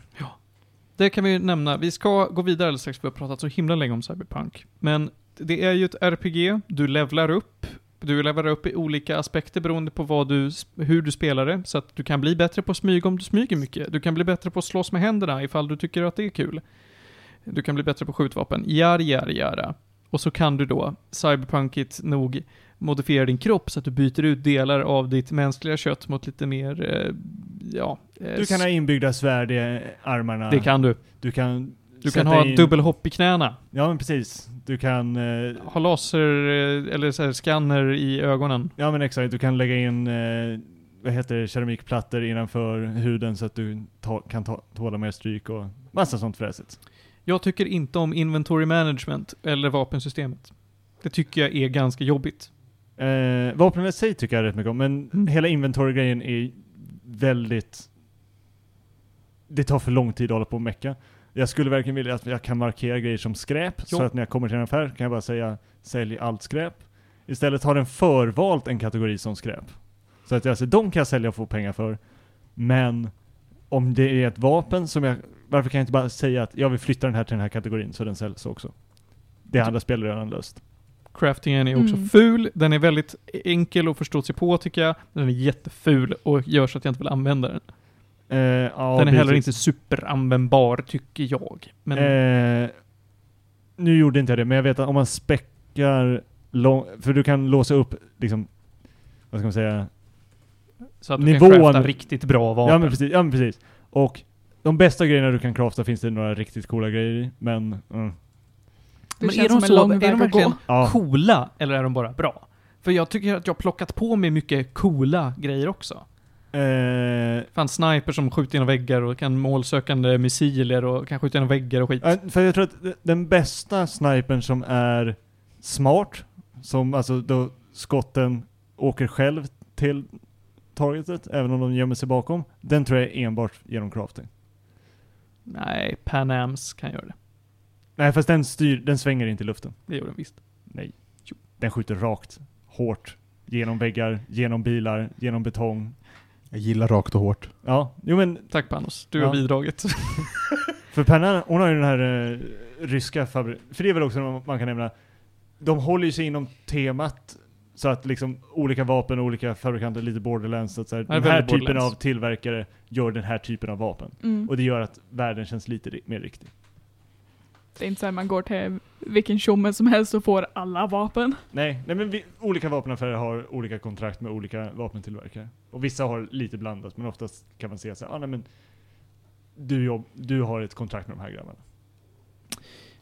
Det kan vi nämna. Vi ska gå vidare alldeles strax, vi har pratat så himla länge om Cyberpunk. Men det är ju ett RPG, du levlar upp. Du levlar upp i olika aspekter beroende på vad du, hur du spelar det. Så att du kan bli bättre på att smyga om du smyger mycket. Du kan bli bättre på att slåss med händerna ifall du tycker att det är kul. Du kan bli bättre på skjutvapen. Jari, jari, jara. Och så kan du då, cyberpunkigt nog, modifiera din kropp så att du byter ut delar av ditt mänskliga kött mot lite mer, eh, ja... eh, Du kan ha inbyggda svärd i armarna. Det kan du. Du kan Du kan ha in- dubbelhopp i knäna. Ja men precis. Du kan, eh, Ha laser, eh, eller så här, scanner i ögonen. ja men exakt, du kan lägga in, eh, vad heter det, keramikplattor innanför huden så att du ta, kan ta, tåla mer stryk och massa sånt fräsigt. Jag tycker inte om inventory management eller vapensystemet. Det tycker jag är ganska jobbigt. Eh, vapnen i sig tycker jag rätt mycket om, men Mm. hela inventory-grejen är väldigt... Det tar för lång tid att hålla på och mecka. Jag skulle verkligen vilja att jag kan markera grejer som skräp, så Jo. att när jag kommer till en affär kan jag bara säga sälj allt skräp. Istället har den förvalt en kategori som skräp. Så att jag säger, de kan jag sälja och få pengar för. Men om det är ett vapen som jag, varför kan jag inte bara säga att jag vill flytta den här till den här kategorin så den säljs också? Det har andra spelare redan löst. Craftingen är också Mm. ful. Den är väldigt enkel att förstå sig på tycker jag. Den är jätteful och gör så att jag inte vill använda den. Eh, ja, den är heller inte superanvändbar tycker jag. Men Eh, nu gjorde inte jag det, men jag vet att om man späckar lång, för du kan låsa upp liksom, vad ska man säga? så att du nivån- kan crafta riktigt bra vapen. Ja men precis, ja men precis. Och de bästa grejerna du kan crafta finns det några riktigt coola grejer i, men mm. Det Men är de så- är de verkligen- ja. Coola, eller är de bara bra? För jag tycker att jag har plockat på mig mycket coola grejer också. Eh, Fan sniper som skjuter genom väggar och kan målsökande missiler och kan skjuta genom väggar och skit. för jag tror att den bästa snipern som är smart, som alltså då skotten åker själv till targetet, även om de gömmer sig bakom, den tror jag är enbart genom crafting. Nej, Pan Ams kan göra det. Nej fast den styr, den svänger inte i luften. Det gjorde den visst. Nej. Den skjuter rakt, hårt, genom väggar, genom bilar, genom betong. Jag gillar rakt och hårt. Ja, jo men Tack Panos, du Ja. har bidragit. [laughs] för Penna, hon har ju den här eh, ryska fabriken, för det är väl också något man kan nämna, de håller ju sig inom temat så att liksom olika vapen och olika fabrikanter, lite borderlands, så att så här, Ja, den här väldigt typen Borderlands. av tillverkare gör den här typen av vapen. Mm. Och det gör att världen känns lite ri- mer riktig. Det är inte så att man går till vilken tjomme som helst och får alla vapen. Nej, nej men vi, olika vapenaffärer har olika kontrakt med olika vapentillverkare. Och vissa har lite blandat, men oftast kan man säga så här, ah, nej men du, jobb, du har ett kontrakt med de här grabbarna.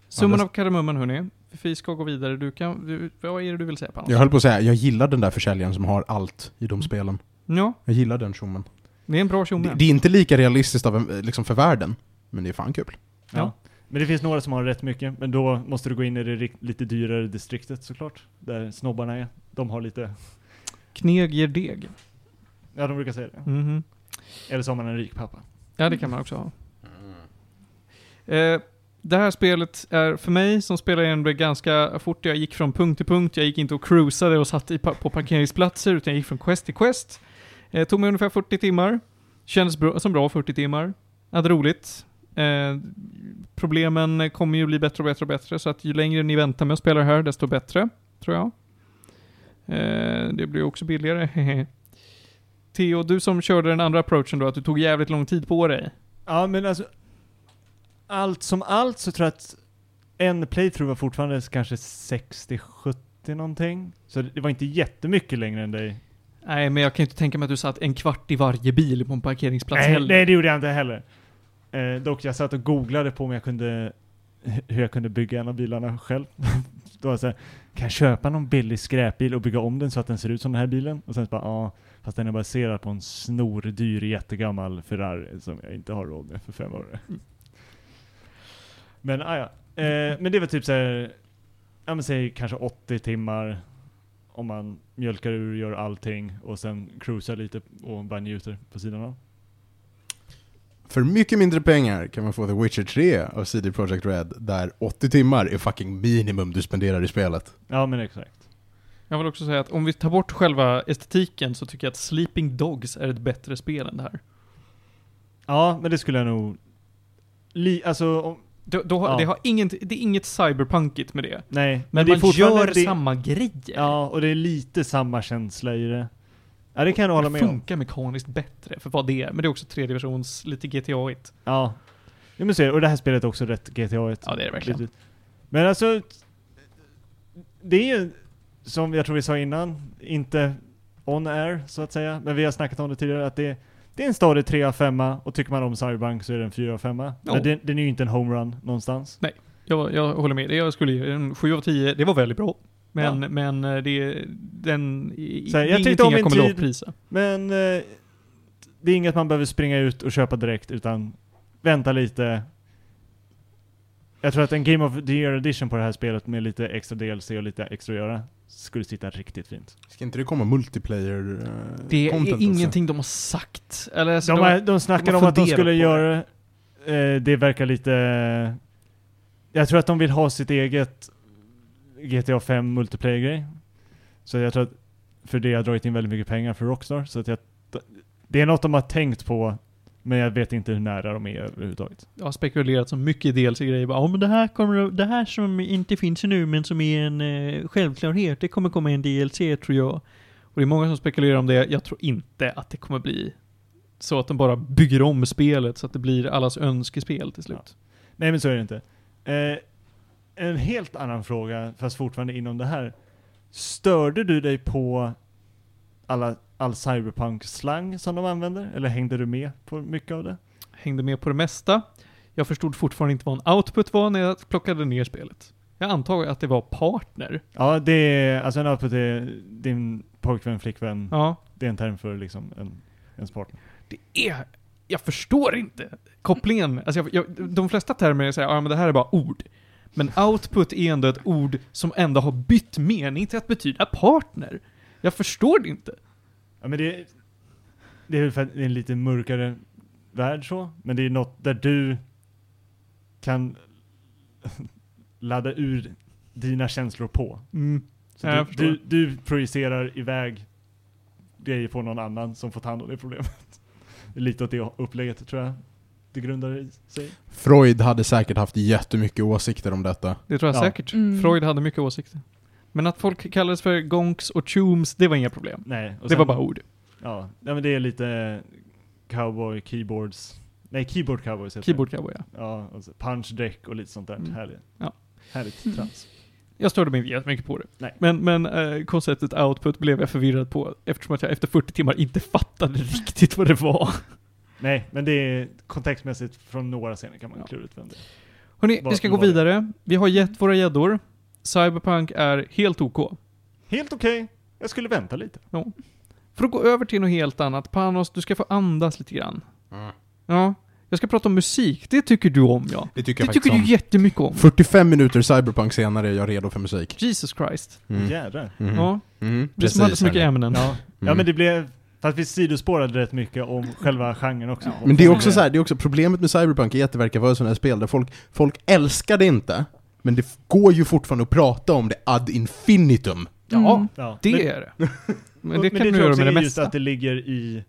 Summan det- av kardemumman hörni. Vi ska gå vidare. Du kan, du, vad är det du vill säga Panos? Jag höll på att säga, jag gillar den där försäljaren som har allt i de spelen. Ja, Jag gillar den tjommen. det är en bra Det, tjomme. det är inte lika realistiskt av, en- liksom för världen, men det är fan kul. Ja. Men det finns några som har rätt mycket, men då måste du gå in i det lite dyrare distriktet såklart. Där snobbarna är. De har lite, Kneg ger deg. ja de brukar säga det. Mhm. Eller så har man en rik pappa. Ja, det kan man också ha. Eh, det här spelet är för mig som spelar igenom det ganska fort. Jag gick från punkt till punkt. Jag gick inte och cruisade och satt i, pa- på parkeringsplatser, utan jag gick från quest till quest. Eh, tog mig ungefär 40 timmar. Kändes bra, som bra 40 timmar. Hade roligt. Eh, problemen kommer ju bli bättre och bättre och bättre, så att ju längre ni väntar med att spela det här, desto bättre, tror jag. Eh, det blir också billigare. [laughs] Theo, du som körde den andra approachen då, att du tog jävligt lång tid på dig. Ja, men alltså... Allt som allt så tror jag att en playthrough var fortfarande kanske 60-70 någonting. Så det var inte jättemycket längre än dig. Nej, men jag kan ju inte tänka mig att du satt en kvart i varje bil på en parkeringsplats Nej, heller. nej, det gjorde jag inte heller. Eh, dock, jag satt och googlade på om jag kunde, hur jag kunde bygga en av bilarna själv. [laughs] Då var jag så här, kan jag köpa någon billig skräpbil och bygga om den så att den ser ut som den här bilen? Och sen så bara, ja, fast den är baserad på en snordyr jättegammal Ferrari som jag inte har råd med för fem år. Mm. Men, ah, ja. Eh, men det var typ så här, ja men säg kanske 80 timmar om man mjölkar ur, gör allting och sen cruisar lite och bara njuter på sidan av. För mycket mindre pengar kan man få The Witcher 3 av CD Projekt Red, där 80 timmar är fucking minimum du spenderar i spelet. Ja men exakt. Jag vill också säga att om vi tar bort själva estetiken så tycker jag att Sleeping Dogs är ett bättre spel än det här. Ja, men det skulle jag nog... Li, alltså, om, Då, då, Ja. det, har inget, det är inget cyberpunkigt med det. nej. Men, det är man gör det, samma grejer. Ja, och det är lite samma känsla i det. Ja, det kan jag hålla det med om. funkar mekaniskt bättre för vad det är. Men det är också tredje versions, lite GTA-igt. Ja. Ja men så, och det här spelet är också rätt GTA 1. Ja, det är det verkligen. Men alltså, det är ju, som jag tror vi sa innan, inte on air så att säga, men vi har snackat om det tidigare, att det, det är en stadig 3 av 5 och tycker man om Cyberpunk så är det en 4 av 5 Ja. Men den, den är ju inte en homerun någonstans. Jag, jag håller med. Det Jag skulle ge en 7 av 10. Det var väldigt bra. Men, Ja. men eh, det, den, Så här, är jag tyckte om jag kommer tid. lovprisa. Men eh, det är inget man behöver springa ut och köpa direkt, utan vänta lite. Jag tror att en Game of the Year edition på det här spelet med lite extra DLC och lite extra att göra skulle sitta riktigt fint. Ska inte det komma multiplayer eh, Det är också? ingenting de har sagt. Eller, alltså, De, de, har, de snackar de om att de skulle göra eh, det verkar lite... Jag tror att de vill ha sitt eget GTA 5 multiplayer-grej. Så jag tror att för det har dragit in väldigt mycket pengar för Rockstar. Så att jag, det är något de har tänkt på, men jag vet inte hur nära de är överhuvudtaget. jag har spekulerat så mycket i DLC-grejer. Ja, men det här, kommer, det här som inte finns nu, men som är en eh, självklarhet, det kommer komma i en DLC tror jag. Och det är många som spekulerar om det. Jag tror inte att det kommer bli så att de bara bygger om spelet så att det blir allas önskespel till slut. Nej men så är det inte. Eh, en helt annan fråga, fast fortfarande inom det här. Störde du dig på alla, all cyberpunk-slang som de använder? Eller hängde du med på mycket av det? Hängde med på det mesta. Jag förstod fortfarande inte vad en output var när jag plockade ner spelet. Jag antar att det var partner. Ja, det är, alltså en output är din pojkvän, flickvän. Ja, Det är en term för liksom en, ens partner. det är... Jag förstår inte kopplingen. Alltså jag, jag, de flesta termer säger ja men det här är bara ord. Men output är ändå ett ord som ändå har bytt mening till att betyda partner. Jag förstår det inte. Ja men det, det är väl för att det är en lite mörkare värld så, men det är något där du kan [laughs] ladda ur dina känslor på. Så Ja, du, du, du projicerar iväg grejer på någon annan som får ta hand om det problemet. [laughs] Lite åt det upplägget tror jag det grundar sig. Freud hade säkert haft jättemycket åsikter om detta. Det tror jag Ja. säkert. Mm. Freud hade mycket åsikter. Men att folk kallades för gonks och chooms, det var inga problem. Nej. och det sen- var bara ord. Ja, nej, men det är lite cowboy keyboards. Nej, keyboard cowboys heter Keyboard cowboy, ja. Ja, och så punch deck och lite sånt där. Mm. Härligt. Ja. Härligt Mm. trams. Jag störde mig inte jättemycket på det. Nej. Men, men eh, konceptet output blev jag förvirrad på eftersom att jag efter 40 timmar inte fattade [laughs] riktigt vad det var. Nej, men det är kontextmässigt från några scener kan man Ja. klura ut vem det är. Hörni, vi ska gå det? vidare. Vi har gett våra gäddor. Cyberpunk är helt OK. Helt okej. Jag skulle vänta lite. För att gå över till något helt annat, Panos, du ska få andas lite grann. Ja, jag ska prata om musik. Det tycker du om, ja. Det tycker Det jag tycker du om. jättemycket om. 45 minuter cyberpunk senare är jag redo för musik. Jesus Christ. Mm. Jädrar. Mhm. Ja, Mhm. vi som hade så mycket ämnen. Ja. ja, Mm. men det blev... Fast vi sidospårade rätt mycket om själva genren också. Men det är också så här, det är också problemet med Cyberpunk är att det verkar vara sådana här spel där folk, folk älskar det inte, men det går ju fortfarande att prata om det ad infinitum. Ja, Mm. Ja, [laughs] det men, är det. Men men det det kan du tror jag göra med det mesta. att det ligger i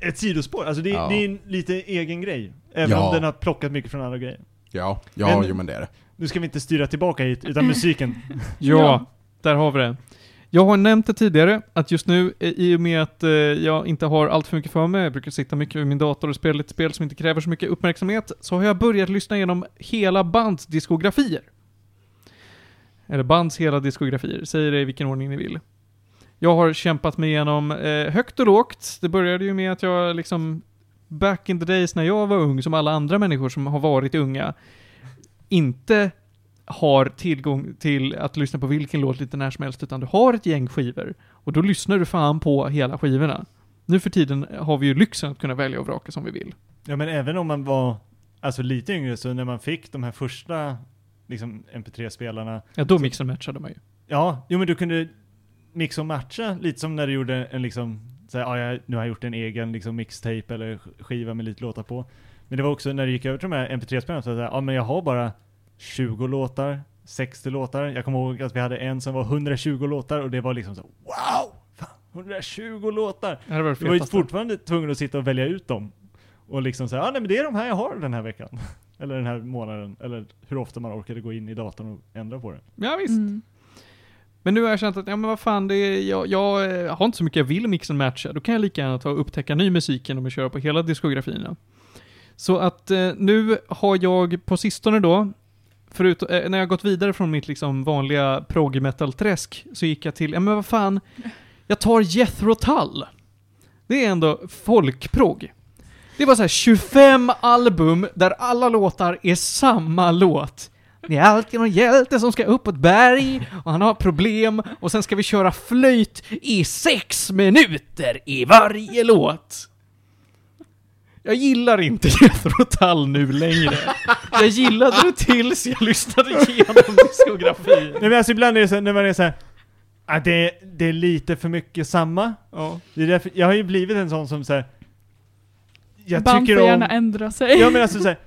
ett sidospår. Alltså det, Ja. det är en lite egen grej. Även Ja. om den har plockat mycket från andra grejer. Ja, ja, Men- jo men det är det. Nu ska vi inte styra tillbaka hit, utan [laughs] musiken. Ja, där har vi det. Jag har nämnt det tidigare, att just nu, eh, i och med att eh, jag inte har allt för mycket för mig, jag brukar sitta mycket vid min dator och spela lite spel som inte kräver så mycket uppmärksamhet, så har jag börjat lyssna igenom hela bands diskografier. Eller bands hela diskografier, säg det i vilken ordning ni vill. Jag har kämpat mig igenom eh, högt och lågt. Det började ju med att jag liksom, back in the days när jag var ung, som alla andra människor som har varit unga, inte har tillgång till att lyssna på vilken låt lite när som helst, utan du har ett gäng skivor. Och då lyssnar du fan på hela skivorna. Nu för tiden har vi ju lyxen att kunna välja och vraka som vi vill. Ja men även om man var alltså lite yngre så när man fick de här första liksom MP3-spelarna Ja, då mix and matchade man ju. Ja, jo men du kunde mixa och matcha lite som när du gjorde en liksom, så här, ja, nu har jag gjort en egen liksom mixtape eller skiva med lite låtar på. Men det var också när du gick över till de här MP3-spelarna så att ja men jag har bara 20 låtar, 60 låtar. Jag kommer ihåg att vi hade en som var 120 låtar och det var liksom så wow! Fan, 120 låtar! Det var Du var ju fortfarande tvungen att sitta och välja ut dem. Och liksom säga, ja nej men det är de här jag har den här veckan. [laughs] eller den här månaden. Eller hur ofta man orkade gå in i datorn och ändra på det. Ja, visst. Mm. Men nu har jag känt att, ja men vad fan, det är, jag, jag eh, har inte så mycket jag vill mixa och matcha. Då kan jag lika gärna ta och upptäcka ny musik genom att köra på hela diskografierna. Så att eh, nu har jag på sistone då, förut, eh, när jag gått vidare från mitt liksom vanliga prog metal-träsk, så gick jag till, ja men vad fan, jag tar Jethro Tull. Det är ändå folkprog. Det var så här 25 album där alla låtar är samma låt. Det är alltid någon hjälte som ska upp på ett berg och han har problem och sen ska vi köra flöjt i sex minuter i varje låt. Jag gillar inte Jethro Tull nu längre. Jag gillade det tills jag lyssnade igenom diskografin. Nej men alltså ibland är det så när man är så här, ah, det, det är lite för mycket samma. Ja. Det är därför, jag har ju blivit en sån som så här, jag Band tycker får om... gärna ändra sig. Ja men alltså så här,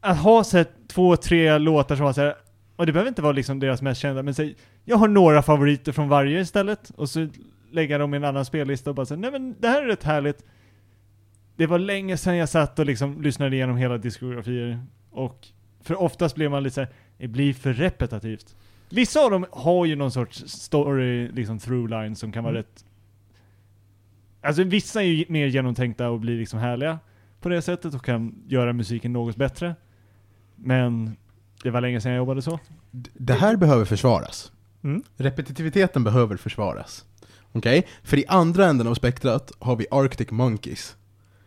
Att ha här, två, tre låtar som var så här, och det behöver inte vara liksom deras mest kända, men så här, jag har några favoriter från varje istället, och så lägga dem i en annan spellista och bara säga nej men det här är rätt härligt. Det var länge sedan jag satt och liksom lyssnade igenom hela diskografier, och för oftast blir man lite så här, det blir för repetitivt. Vissa av dem har ju någon sorts story, liksom through line som kan vara Mm. rätt Alltså vissa är ju mer genomtänkta och blir liksom härliga på det sättet och kan göra musiken något bättre. Men det var länge sedan jag jobbade så. Det här behöver försvaras. Mm. Repetitiviteten behöver försvaras. Okej? För i andra änden av spektrat har vi Arctic Monkeys.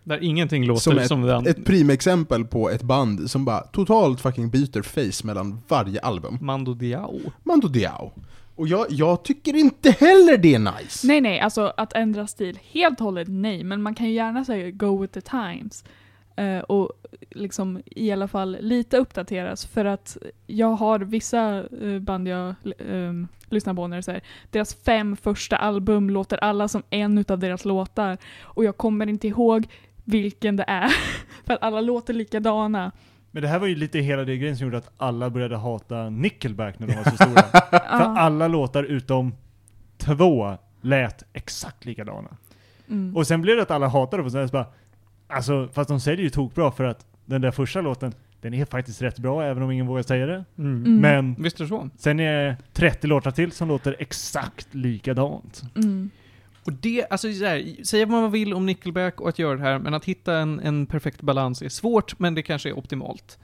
Där ingenting låter Som som, ett, det andra. ett primexempel på ett band som bara totalt fucking byter face mellan varje album. Mando Diao. Mando Diao. Och jag, jag tycker inte heller det är nice. Nej, nej, alltså att ändra stil helt och hållet, nej. Men man kan ju gärna säga go with the times. Eh, och liksom i alla fall lite uppdateras. För att jag har vissa eh, band jag um, lyssnar på när det säger deras fem första album låter alla som en utav deras låtar. Och jag kommer inte ihåg vilken det är. [laughs] för att alla låter likadana. Men det här var ju lite hela det grejen som gjorde att alla började hata Nickelback när de var så [laughs] stora. För alla låtar utom två lät exakt likadana. Mm. Och sen blev det att alla hatade på så bara, alltså fast de säljer ju tokbra för att den där första låten, den är faktiskt rätt bra även om ingen vågar säga det. Mm. Mm. Men Visst är det så? sen är det 30 låtar till som låter exakt likadant. Mm. Och det, alltså så här, säga vad man vill om Nickelback och att göra det här, men att hitta en, en perfekt balans är svårt, men det kanske är optimalt.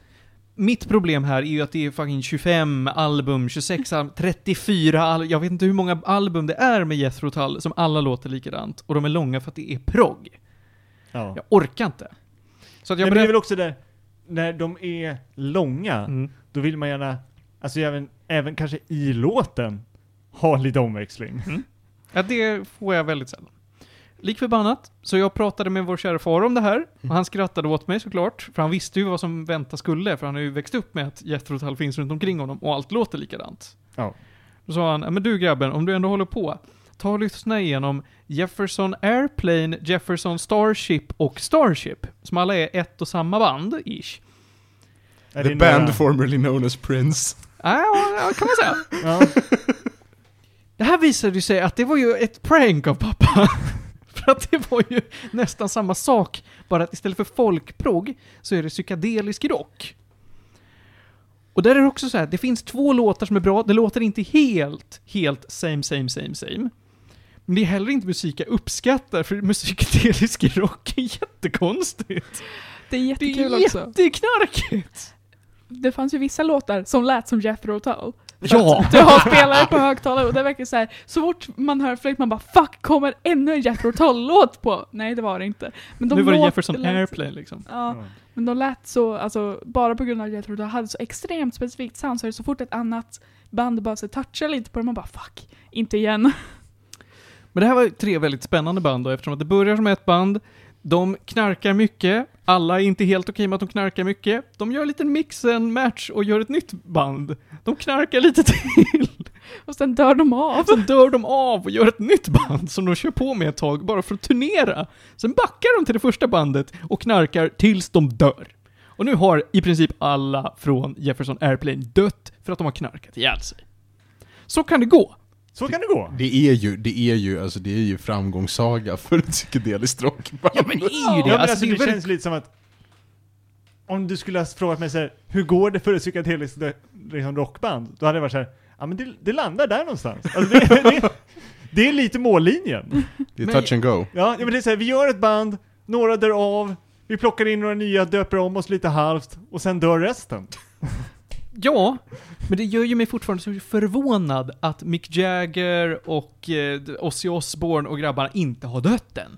Mitt problem här är ju att det är fucking 25 album, 26 album, 34 album, jag vet inte hur många album det är med Jethro Tull som alla låter likadant, och de är långa för att det är prog. Ja. Jag orkar inte. Så att jag Men det är väl också det, när de är långa, Mm. då vill man gärna, alltså även, även kanske i låten, ha lite omväxling. Ja, det får jag väldigt sällan. Lik förbannat, så jag pratade med vår kära far om det här, och han skrattade åt mig såklart, för han visste ju vad som vänta skulle, för han har ju växt upp med att Jethro Tull finns runt omkring honom, och allt låter likadant. Ja. Då sa han, "Ja, men du grabben, om du ändå håller på, ta och lyssna igenom Jefferson Airplane, Jefferson Starship och Starship, som alla är ett och samma band, ish. The det band några- formerly known as Prince. Ja, ja, kan man säga. [laughs] Ja. Det här visade ju sig att det var ju ett prank av pappa. [laughs] för att det var ju nästan samma sak, bara att istället för folkprog så är det psykedelisk rock. Och där är det också så här, det finns två låtar som är bra, det låter inte helt, helt same, same, same, same. Men det är heller inte musik jag uppskattar, för musikdelisk rock är jättekonstigt. Det är Det jättekul är också. jätteknarkigt! Det fanns ju vissa låtar som lät som Jethro Tull. Ja! Du har spelare på högtalare och det verkar så här. så fort man hör flöjt man bara 'Fuck, kommer ännu en Jethro Tull-låt på?' Nej det var det inte. Men de nu var det Jefferson Airplane liksom. Ja, Ja. men de lät så, alltså bara på grund av att Tull hade så extremt specifikt sound så är det så fort ett annat band bara så touchar lite på det, man bara 'Fuck, inte igen' Men det här var tre väldigt spännande band då, eftersom att det börjar som ett band, de knarkar mycket, alla är inte helt okej med att de knarkar mycket, de gör en liten mix and match och gör ett nytt band. De knarkar lite till, [laughs] Och sen dör de av. sen dör de av och gör ett nytt band som de kör på med ett tag bara för att turnera. Sen backar de till det första bandet och knarkar tills de dör. Och nu har i princip alla från Jefferson Airplane dött för att de har knarkat ihjäl sig. Så kan det gå. Så kan det gå. Det är ju, det är ju, alltså det är ju framgångssaga för ett psykedeliskt rockband. Ja men det är ju Ja, det. men Alltså, alltså, det det väldigt känns lite som att om du skulle ha frågat mig så här, hur går det för ett psykedeliskt liksom, rockband? Då hade jag varit så här, ja men det, det landar där någonstans. Alltså, det, [laughs] det, det är lite mållinjen. Det är Men- touch and go. Ja, ja men det är så här, vi gör ett band, några dör av, vi plockar in några nya, döper om oss lite halvt, och sen dör resten. Ja, men det gör ju mig fortfarande så förvånad att Mick Jagger och eh, Ozzy Osbourne och grabbarna inte har dött än.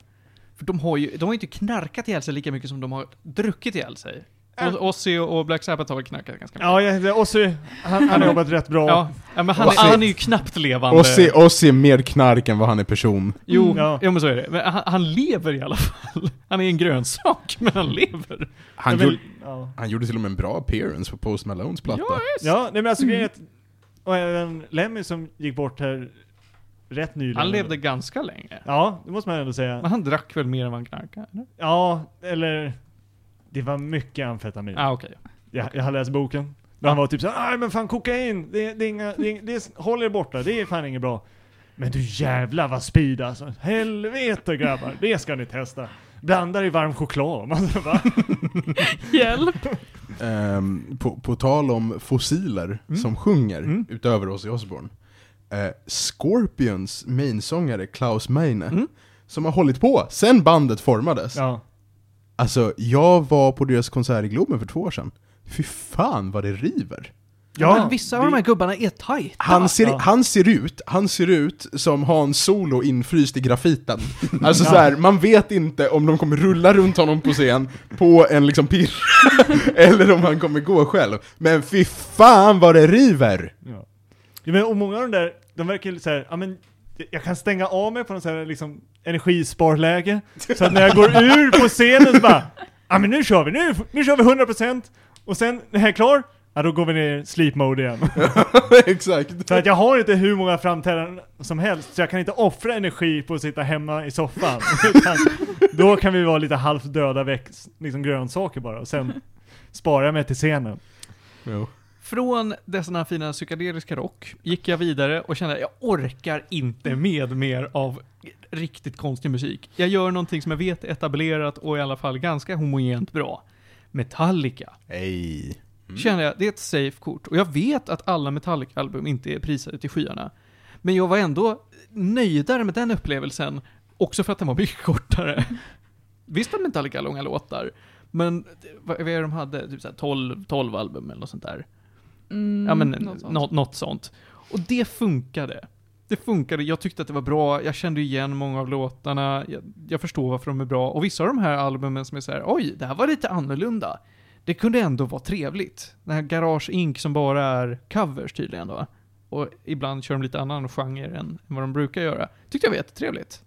För de har ju, de har inte knarkat ihjäl sig lika mycket som de har druckit ihjäl sig. Äh. Och Ozzy och Black Sabbath har väl knarkat ganska mycket. Ja, ja så, han, han har jobbat rätt bra. Ja, ja men han, Ozzy- är, han är ju knappt levande. Ozzy, Ozzy är mer knark än vad han är person. Jo, Mm. Ja. ja. men så är det. Men han, han lever i alla fall. Han är en grönsak, [laughs] men han lever. Han, gjorde, ja. han gjorde till och med en bra appearance på Post Malones platta. Ja, visst. Ja, nej men alltså Mm. grejen är att, och även Lemmy som gick bort här rätt nyligen. Han levde ganska länge. Ja, det måste man ändå Men säga. han drack väl mer än vad han knarkade? eller? Ja, eller det var mycket amfetamin. Ah, okej. Jag, jag har läst boken. Där han var typ såhär, nej men fan kokain, det, det är inga, det, är, det är, håll er borta, det är fan inget bra. Men du jävlar vad speed alltså. Helvete grabbar, det ska ni testa. Blandar i varm choklad. Man så, va? [laughs] Hjälp! Ehm, på, på tal om fossiler Mm. som sjunger, Mm. utöver Ozzy Osbourne. Eh, Scorpions mainsångare Klaus Meine, Mm. som har hållit på sen bandet formades. Ja. Alltså, jag var på deras konsert i Globen för två år sedan. Fy fan vad det river. Ja, men vissa av de här gubbarna är tajta. Han ser, ja. han ser ut, han ser ut som Hans Solo infryst i grafiten. [laughs] Alltså Ja. så här, man vet inte om de kommer rulla runt honom på scen på en liksom pirr, [laughs] eller om han kommer gå själv. Men fy fan vad det river! Ja. ja men, och många av de där, de verkar så här, ja men jag kan stänga av mig på något så här liksom energisparläge. Så att när jag går ur på scenen så bara, ja men nu kör vi, nu, nu kör vi 100% och sen när jag är klar, ja då går vi ner i sleep mode igen. [laughs] Exakt. För att jag har inte hur många framträdanden som helst, så jag kan inte offra energi på att sitta hemma i soffan. [laughs] Utan då kan vi vara lite halvt döda växt, liksom grönsaker bara, och sen sparar jag mig till scenen. Jo. Från dessa fina psykedeliska rock gick jag vidare och kände att jag orkar inte med mer av riktigt konstig musik. Jag gör någonting som jag vet är etablerat och i alla fall ganska homogent bra. Metallica. Ej. Känner jag, det är ett safe kort. Och jag vet att alla Metallica-album inte är prisade till skyarna. Men jag var ändå nöjdare med den upplevelsen, också för att den var mycket [laughs] kortare. Visst att Metallica långa låtar, men vad, vad är det de hade? Typ såhär 12, 12 album eller något sånt där. Mm, Ja men något sånt. något, något sånt. Och det funkade. Det funkade, jag tyckte att det var bra, jag kände igen många av låtarna, jag, jag förstår varför de är bra. Och vissa av de här albumen som är så här: oj, det här var lite annorlunda. Det kunde ändå vara trevligt. Den här Garage Inc som bara är covers tydligen då. Och ibland kör de lite annan genre än, än vad de brukar göra. Tyckte jag var jättetrevligt.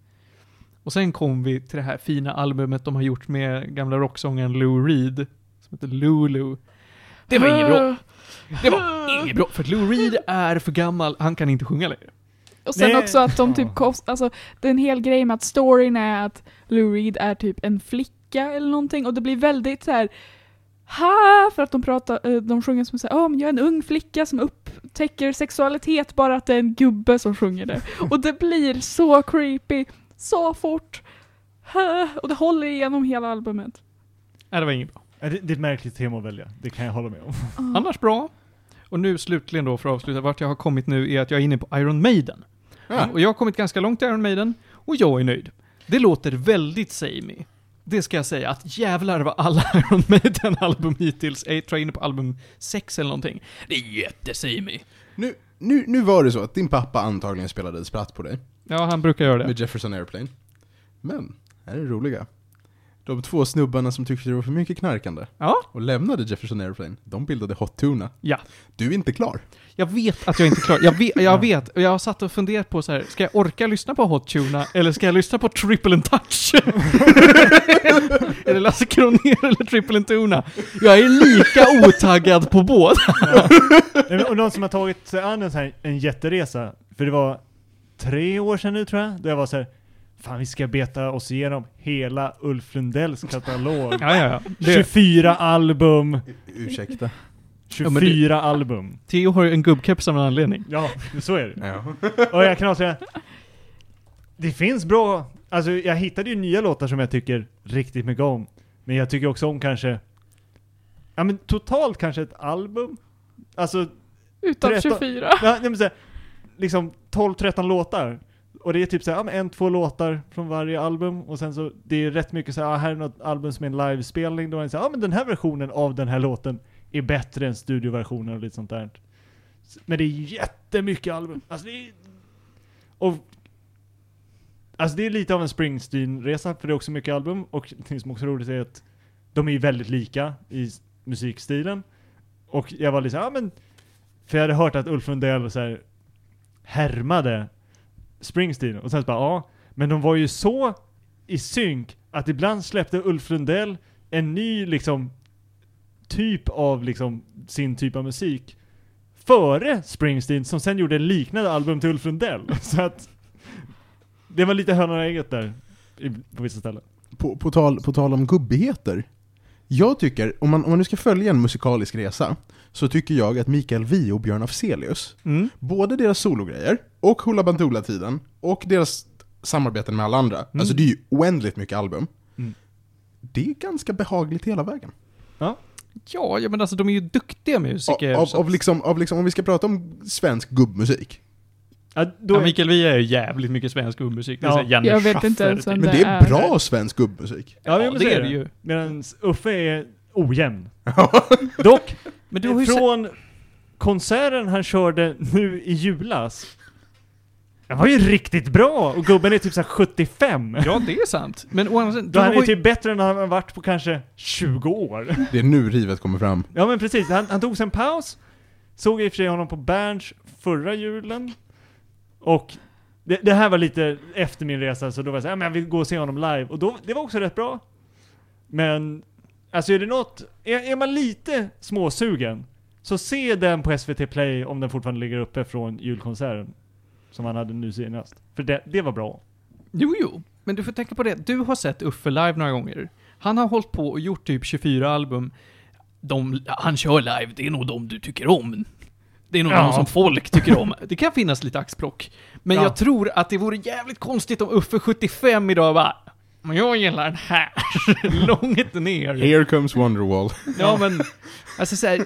Och sen kom vi till det här fina albumet de har gjort med gamla rocksångaren Lou Reed, som heter Lulu. Det var inget bra. Det var inget bra, för att Lou Reed är för gammal, han kan inte sjunga längre. Och sen Nej. också att de typ kost, alltså det är en hel grej med att storyn är att Lou Reed är typ en flicka eller någonting och det blir väldigt så här. Ha! För att de pratar, eh, de sjunger som såhär, oh, men jag är en ung flicka som upptäcker sexualitet bara att det är en gubbe som sjunger det. [laughs] Och det blir så creepy, så fort. Ha! Och det håller igenom hela albumet. Nej, det var inget bra. Det, det är ett märkligt tema att välja, det kan jag hålla med om. Ah. Annars bra. Och nu slutligen då, för att avsluta, vart jag har kommit nu är att jag är inne på Iron Maiden. Ja. Och jag har kommit ganska långt i Iron Maiden, och jag är nöjd. Det låter väldigt samey. Det ska jag säga, att jävlar vad alla [laughs] Iron Maiden-album hittills, jag tror jag är inne på album 6 eller någonting. Det är jättesamey. Nu, nu, nu var det så att din pappa antagligen spelade ett spratt på dig, Ja, han brukar göra det. med Jefferson Airplane. Men, här är det roliga. De två snubbarna som tyckte det var för mycket knarkande Ja, och lämnade Jefferson Airplane, de bildade Hot Tuna. Ja. Du är inte klar. Jag vet att jag inte är klar. Jag vet, jag vet, och jag har satt och funderat på så här, ska jag orka lyssna på Hot Tuna, eller ska jag lyssna på Triple and Touch? [laughs] eller Lasse Kronér eller Triple and Tuna? Jag är lika otaggad på båda. Men- Och någon som har tagit sig an en, här, en jätteresa, för det var tre år sedan nu tror jag, då jag var så här. Fan vi ska beta oss igenom hela Ulf Lundells katalog. Ja, ja, ja. Det, 24 album, Ursäkta. 24 men det- album. Theo har ju en gubbkeps av en anledning. Ja, så är det. Ja. Och jag kan också säga, det finns bra, alltså jag hittade ju nya låtar som jag tycker riktigt mycket om. Men jag tycker också om kanske, ja men totalt kanske ett album. Alltså, Utav Tretton- 24. ja, nej, men så här, liksom 12-13 låtar. Och det är typ såhär, ja men en, två låtar från varje album. Och sen så, det är rätt mycket såhär, ah, här är något album som är en livespelning. Då är det såhär, ja men den här versionen av den här låten är bättre än studioversionen och lite sånt där. Men det är jättemycket album. Alltså det är... Och... Alltså det är lite av en Springsteen-resa, för det är också mycket album. Och det som också är roligt är att de är ju väldigt lika i musikstilen. Och jag var lite såhär, ja men... För jag hade hört att Ulf Lundell så här härmade Springsteen. Och sen så bara, ja. Men de var ju så i synk att ibland släppte Ulf Lundell en ny liksom typ av liksom sin typ av musik före Springsteen som sen gjorde en liknande album till Ulf Lundell. [laughs] Så att det var lite hönan ägget där i, på vissa ställen. På, på, tal, på tal om gubbigheter. Jag tycker, om man, om man nu ska följa en musikalisk resa, så tycker jag att Mikael Wiehe och Björn Afzelius, Mm. både deras sologrejer, och Hoola Bandoola-tiden, och deras samarbeten med alla andra, alltså det är ju oändligt mycket album. Mm. Det är ganska behagligt hela vägen. Ja, ja, men alltså de är ju duktiga musiker. Av, av, att- liksom, av liksom, om vi ska prata om svensk gubbmusik. Ja, då Ja, är, Mikael Wiehe är ju jävligt mycket svensk gubbmusik. Det är Ja. Janne Jag vet Schaffer inte ens typ. Men det det är är. bra svensk gubbmusik. ja, Ja, men det så är det ju. Medan Uffe är ojämn. Dock, Men du har ju sett... från konserten han körde nu i julas. Den var ju riktigt bra! Och gubben är typ såhär 75. Ja, det är sant. Men å andra sidan, Då han är ju... typ bättre än han har varit på kanske 20 år. Det är nu rivet kommer fram. Ja men precis, han, han tog sig en paus. Såg i och för sig honom på Berns förra julen. Och det, det här var lite efter min resa, så då var jag såhär, ja, men jag vill gå och se honom live. Och då, det var också rätt bra. Men, alltså är det något, är, är man lite småsugen, så se den på SVT Play om den fortfarande ligger uppe från julkonserten. Som han hade nu senast. För det, det var bra. Jo, jo. Men du får tänka på det. Du har sett Uffe live några gånger. Han har hållit på och gjort typ 24 album. De han kör live, det är nog de du tycker om. Det är nog Ja. de som folk tycker om. [laughs] Det kan finnas lite axplock. Men Ja. jag tror att det vore jävligt konstigt om Uffe 75 idag bara men jag gillar den här. [laughs] Långt ner. Here comes Wonderwall. [laughs] Ja men, alltså så här,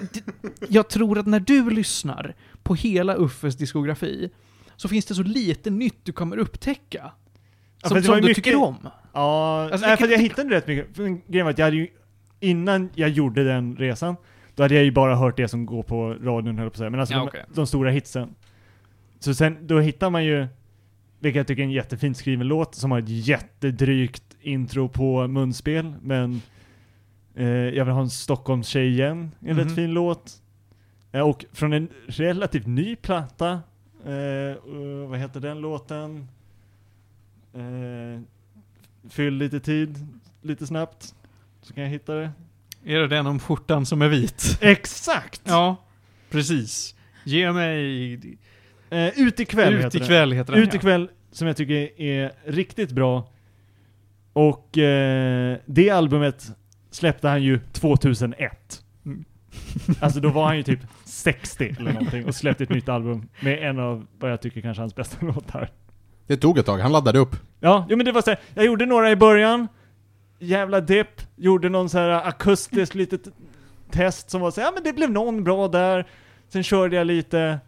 jag tror att när du lyssnar på hela Uffes diskografi så finns det så lite nytt du kommer upptäcka. Ja, Som, som du mycket- tycker om. Ja, Alltså, nej, för jag hittade rätt mycket. Grejen var att jag hade ju, innan jag gjorde den resan, då hade jag ju bara hört det som går på radion höll på att säga. Men alltså Ja, de, okej. de stora hitsen. Så sen, då hittar man ju, vilket jag tycker är en jättefint skriven låt, som har ett jättedrygt intro på munspel, men eh, jag vill ha en Stockholmstjej igen, en Mhm. rätt fin låt. Eh, och från en relativt ny platta, vad heter den låten? Eh, fyll lite tid, lite snabbt, så kan jag hitta det. Är det den om skjortan som är vit? Exakt! Ja, precis. Ge mig... Eh, ut ikväll Ut heter den. ikväll heter den Ut ikväll, som jag tycker är riktigt bra. Och eh, det albumet släppte han ju 2001. Alltså då var han ju typ 60 eller någonting och släppte ett nytt album med en av vad jag tycker kanske hans bästa [laughs] låtar. Det tog ett tag, han laddade upp. Ja, jo men det var så här, jag gjorde några i början, jävla depp, gjorde någon så här akustiskt litet test som var så här, ja men det blev någon bra där. sen körde jag lite,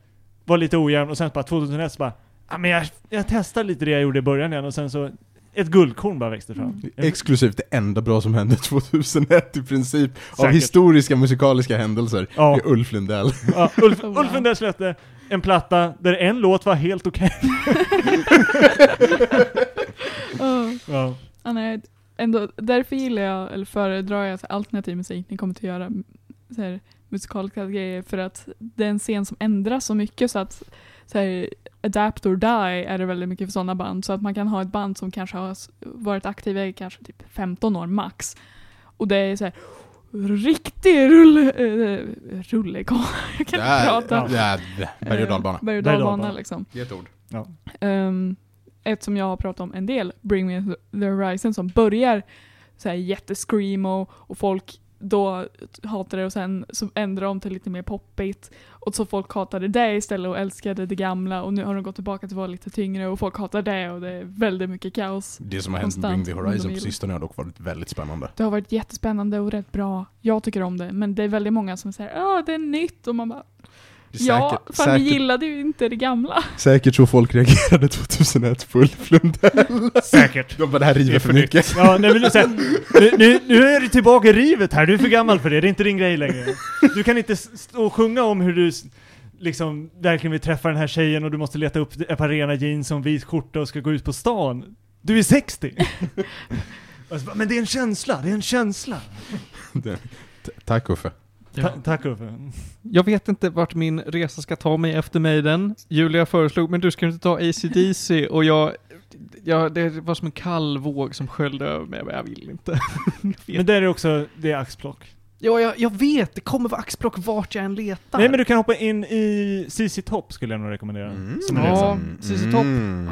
var lite ojämn och sen bara 2001 så bara, ja men jag, jag testar lite det jag gjorde i början igen och sen så, ett guldkorn bara växte fram. Mm. Exklusivt det enda bra som hände [laughs] 2001 i princip, av Säkert. historiska musikaliska händelser, Ja, det är Ulf Lundell. ja Ulf, Wow. [laughs] Ulf Lundell släppte en platta där en låt var helt okej. Oh. [laughs] Ja. Ja, ändå, därför gillar jag, eller föredrar jag alternativ musik. Ni kommer att göra så här, musikaliska grejer för att det är en scen som ändras så mycket så att så här, Adapt or Die är det väldigt mycket för sådana band. Så att man kan ha ett band som kanske har varit aktiva i kanske typ 15 år max. Och det är så här riktig rulle, äh, rullegång. [laughs] Jag kan inte prata. det är berg och dalbana. Berg och dalbana liksom. Det är ett ord. Um, ett som jag har pratat om en del, Bring Me The Horizon, som börjar så här jättescreamo och folk då hatar det och sen så ändrar de till lite mer poppigt. Och så folk hatade det istället och älskade det gamla och nu har de gått tillbaka till att vara lite tyngre och folk hatar det och det är väldigt mycket kaos. Det som har hänt med Bring the Horizon på sistone har dock varit väldigt spännande. Det har varit jättespännande och rätt bra. Jag tycker om det, men det är väldigt många som säger ja det är nytt och man bara Det ja, säkert, vi säkert, gillade ju inte det gamla. säkert så folk reagerade 2001 på Ulf Lundell. Säkert. De bara, det här Det river är för för mycket. Ja, nej men nu, nu, nu, nu är du tillbaka i rivet här, du är för gammal för det, det är inte din grej längre. Du kan inte stå och sjunga om hur du liksom verkligen vill träffa den här tjejen och du måste leta upp ett par rena jeans och en vit skjorta och ska gå ut på stan. Du är 60! [laughs] Och så bara, men det är en känsla, det är en känsla! Det- Tack Uffe. Ta, tack Uffe. Jag vet inte vart min resa ska ta mig efter Maiden. Julia föreslog, men du ska inte ta AC/DC och jag, jag, det var som en kall våg som sköljde över mig. Jag vill inte. [laughs] Men där är också, det är axplock. Ja, jag, jag vet, det kommer vara axplock vart jag än letar. Nej men du kan hoppa in i CC Top skulle jag nog rekommendera. Som en Ja. CC Top.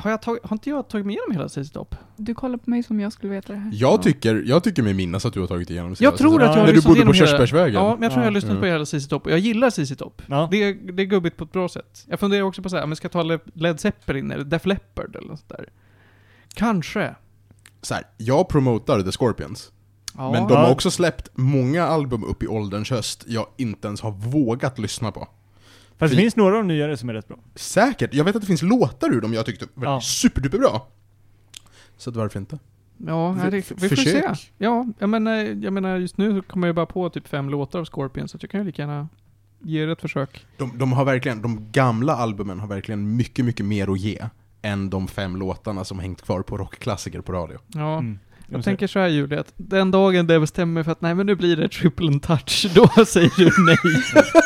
Har, jag tagit, har inte jag tagit mig igenom hela CC Top? Du kollar på mig som jag skulle veta det här. Jag tycker, jag tycker mig minnas att du har tagit igenom Jag tror att jag har När du lyssnat bodde på igenom Körsbärsvägen. Ja, men jag tror jag har Ja. lyssnat på Mm. hela CC Top jag gillar CC Top. Ja. Det, är, det är gubbigt på ett bra sätt. Jag funderar också på så här, men ska jag ta Le- Led Zeppelin eller Def Leppard eller något sånt där? Kanske. Så här, jag promotar The Scorpions. Ja. Men de har också släppt många album upp i ålderns höst jag inte ens har vågat lyssna på. Fast det finns några av de nyare som är rätt bra. Säkert, jag vet att det finns låtar ur dem jag tyckte var Ja. superduper bra. Så att varför inte? Ja, det, vi får försök. se. Ja, jag menar, jag menar just nu kommer jag bara på typ fem låtar av Scorpion, så jag kan ju lika gärna ge det ett försök. De, de har verkligen, de gamla albumen har verkligen mycket, mycket mer att ge än de fem låtarna som hängt kvar på rockklassiker på radio. Ja. Mm. Jag tänker så här Julia, att den dagen det bestämmer mig för att nej men nu blir det triple and touch, [laughs] då säger du nej. [laughs]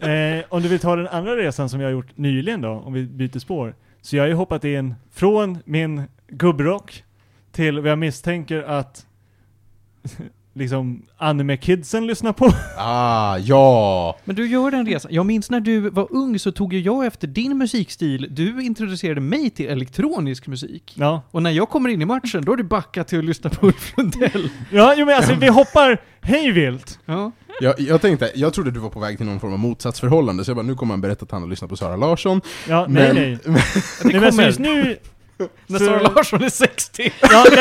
Eh, om du vill ta den andra resan som jag har gjort nyligen då, om vi byter spår. Så jag har ju hoppat in från min gubbrock till vad jag misstänker att liksom anime-kidsen lyssnar på. [laughs] Ah, ja! Men du gör den resan. Jag minns när du var ung så tog ju jag efter din musikstil, du introducerade mig till elektronisk musik. Ja, Och när jag kommer in i matchen, då är du backat till att lyssna på Ulf Lundell. [laughs] ja jo, men alltså vi hoppar hej vilt. Ja. Jag, jag tänkte, jag trodde du var på väg till någon form av motsatsförhållande, så jag bara, nu kommer han berätta att han har lyssnat på Sara Larsson. Ja, Men- nej [laughs] nej. Det nej men alltså kommer. just nu... När så- Sara Larsson är 60. Ja, då,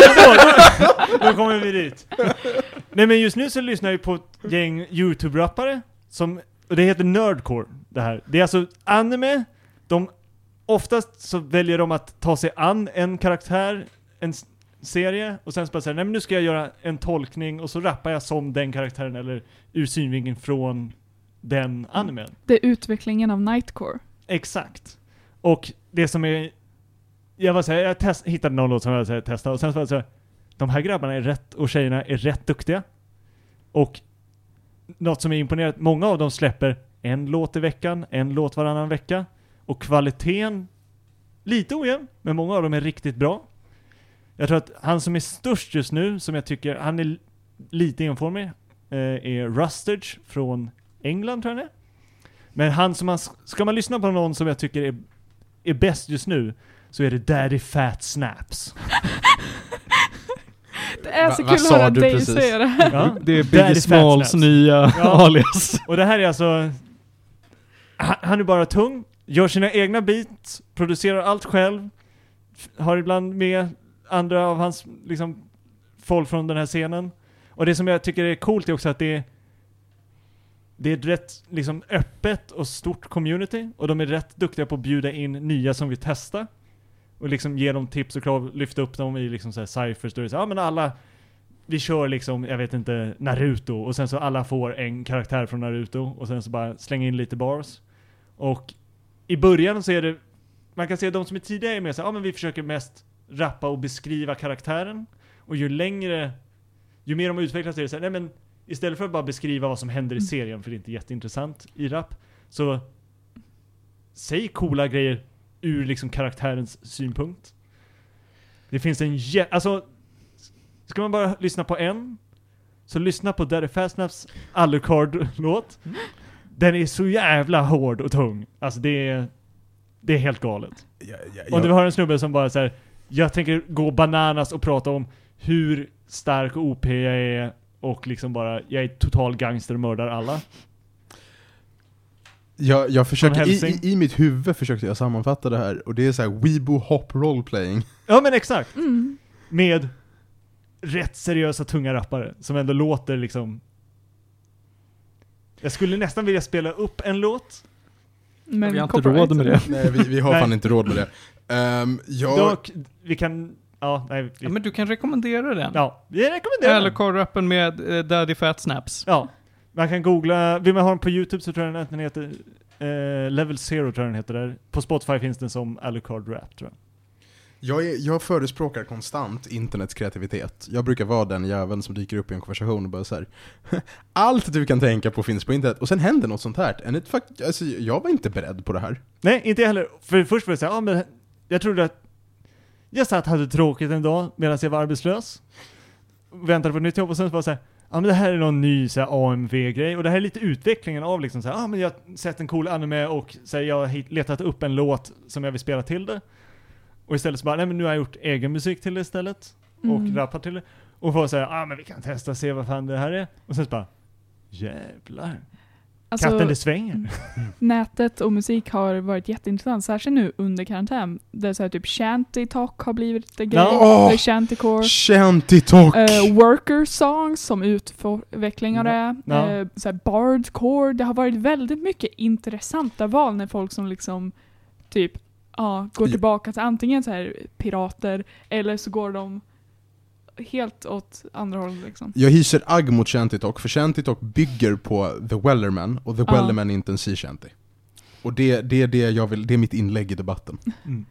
då, då kommer vi dit. Nej men just nu så lyssnar jag på ett gäng YouTube-rappare som, och det heter Nerdcore det här. Det är alltså anime, de, oftast så väljer de att ta sig an en karaktär, en serie, och sen så bara säga nej men nu ska jag göra en tolkning, och så rappar jag som den karaktären, eller ur synvinkeln från den animen. Det är utvecklingen av Nightcore. Exakt. Och det som är... Jag var såhär, jag test, hittade någon låt som jag ville testa, och sen så var det så här, De här grabbarna är rätt, och tjejerna är rätt duktiga. Och något som är imponerande, många av dem släpper en låt i veckan, en låt varannan vecka. Och kvaliteten, lite ojämn, men många av dem är riktigt bra. Jag tror att han som är störst just nu, som jag tycker, han är lite enformig, eh, är Rustage från England tror jag han är. Men han som man, ska man lyssna på någon som jag tycker är, är bäst just nu, så är det Daddy Fat Snaps. [laughs] Det är Va- så vad kul att sa höra du dig precis? säga det här. Ja. Det är Daddy Biggie Fat Smalls Snaps. nya Ja. [laughs] alias. Och det här är alltså... Han, han är bara tung, gör sina egna beats, producerar allt själv, har ibland med andra av hans, liksom, folk från den här scenen. Och det som jag tycker är coolt är också att det är... det är ett rätt liksom öppet och stort community och de är rätt duktiga på att bjuda in nya som vill testa. Och liksom ge dem tips och krav, lyfta upp dem i liksom så här cyphers det är så, ja men alla vi kör liksom, jag vet inte, Naruto och sen så alla får en karaktär från Naruto och sen så bara slänga in lite bars. Och i början så är det, man kan se de som är tidiga är mer så här, ja men vi försöker mest rappa och beskriva karaktären. Och ju längre, ju mer de utvecklas är det så här, nej men istället för att bara beskriva vad som händer i Mm. serien, för det är inte jätteintressant i rap, så säg coola grejer ur liksom karaktärens synpunkt. Det finns en jä- alltså, ska man bara lyssna på en, så lyssna på Daddy Fastnaps Alucard-låt. Den är så jävla hård och tung. Alltså det är, det är helt galet. Ja, ja, Om du ja. har en snubbe som bara säger jag tänker gå bananas och prata om hur stark och OP jag är och liksom bara, jag är total gangster och mördar alla. Jag, jag försöker, i, i, I mitt huvud försökte jag sammanfatta det här, och det är så här Weibo Hop Roleplaying. Ja men exakt! Mm. Med rätt seriösa tunga rappare som ändå låter liksom Jag skulle nästan vilja spela upp en låt. Men vi har inte råd med det. Nej, vi, vi har Nej. fan inte råd med det. Um, jag, Dock, vi kan, ja, nej. Vi, Ja, men du kan rekommendera den. ja, vi rekommenderar den. Alucard-rappen med eh, Daddy Fat Snaps. Ja. Man kan googla, vill man ha den på YouTube så tror jag den heter eh, Level Zero tror jag den heter där. På Spotify finns den som Alucard Rap tror jag. jag, är, jag förespråkar konstant internets kreativitet. Jag brukar vara den jäveln som dyker upp i en konversation och bara så här. [laughs] Allt du kan tänka på finns på internet, och sen händer något sånt här. And it fuck, alltså, jag var inte beredd på det här. Nej, inte jag heller. För först var det såhär, ja men jag trodde att jag satt och hade tråkigt en dag medan jag var arbetslös. Väntade på ett nytt jobb och sen så var det såhär, ja men det här är någon ny så här, AMV-grej och det här är lite utvecklingen av liksom såhär, ja men jag har sett en cool anime och så här, jag har letat upp en låt som jag vill spela till det. Och istället så bara, nej men nu har jag gjort egen musik till det istället. Och Mm. rappat till det. Och får säga, ja men vi kan testa se vad fan det här är. Och sen så bara, jävlar. Alltså, Katten det svänger. nätet och musik har varit jätteintressant, särskilt nu under karantän. Där så här, typ shanty talk har blivit en grej, Ja. eller shantycore. Shanty talk! Uh, worker songs som utveckling av det. Ja. Eh, så här bardcore. Det har varit väldigt mycket intressanta val när folk som liksom typ ja, går tillbaka till antingen så här pirater eller så går de helt åt andra hållet liksom. Jag hyser agg mot Shanty Talk, för Shanty Talk bygger på The Wellerman, och The Ja. Wellerman är inte en sea shanty. Och det, det, är det, jag vill, det är mitt inlägg i debatten. Mm.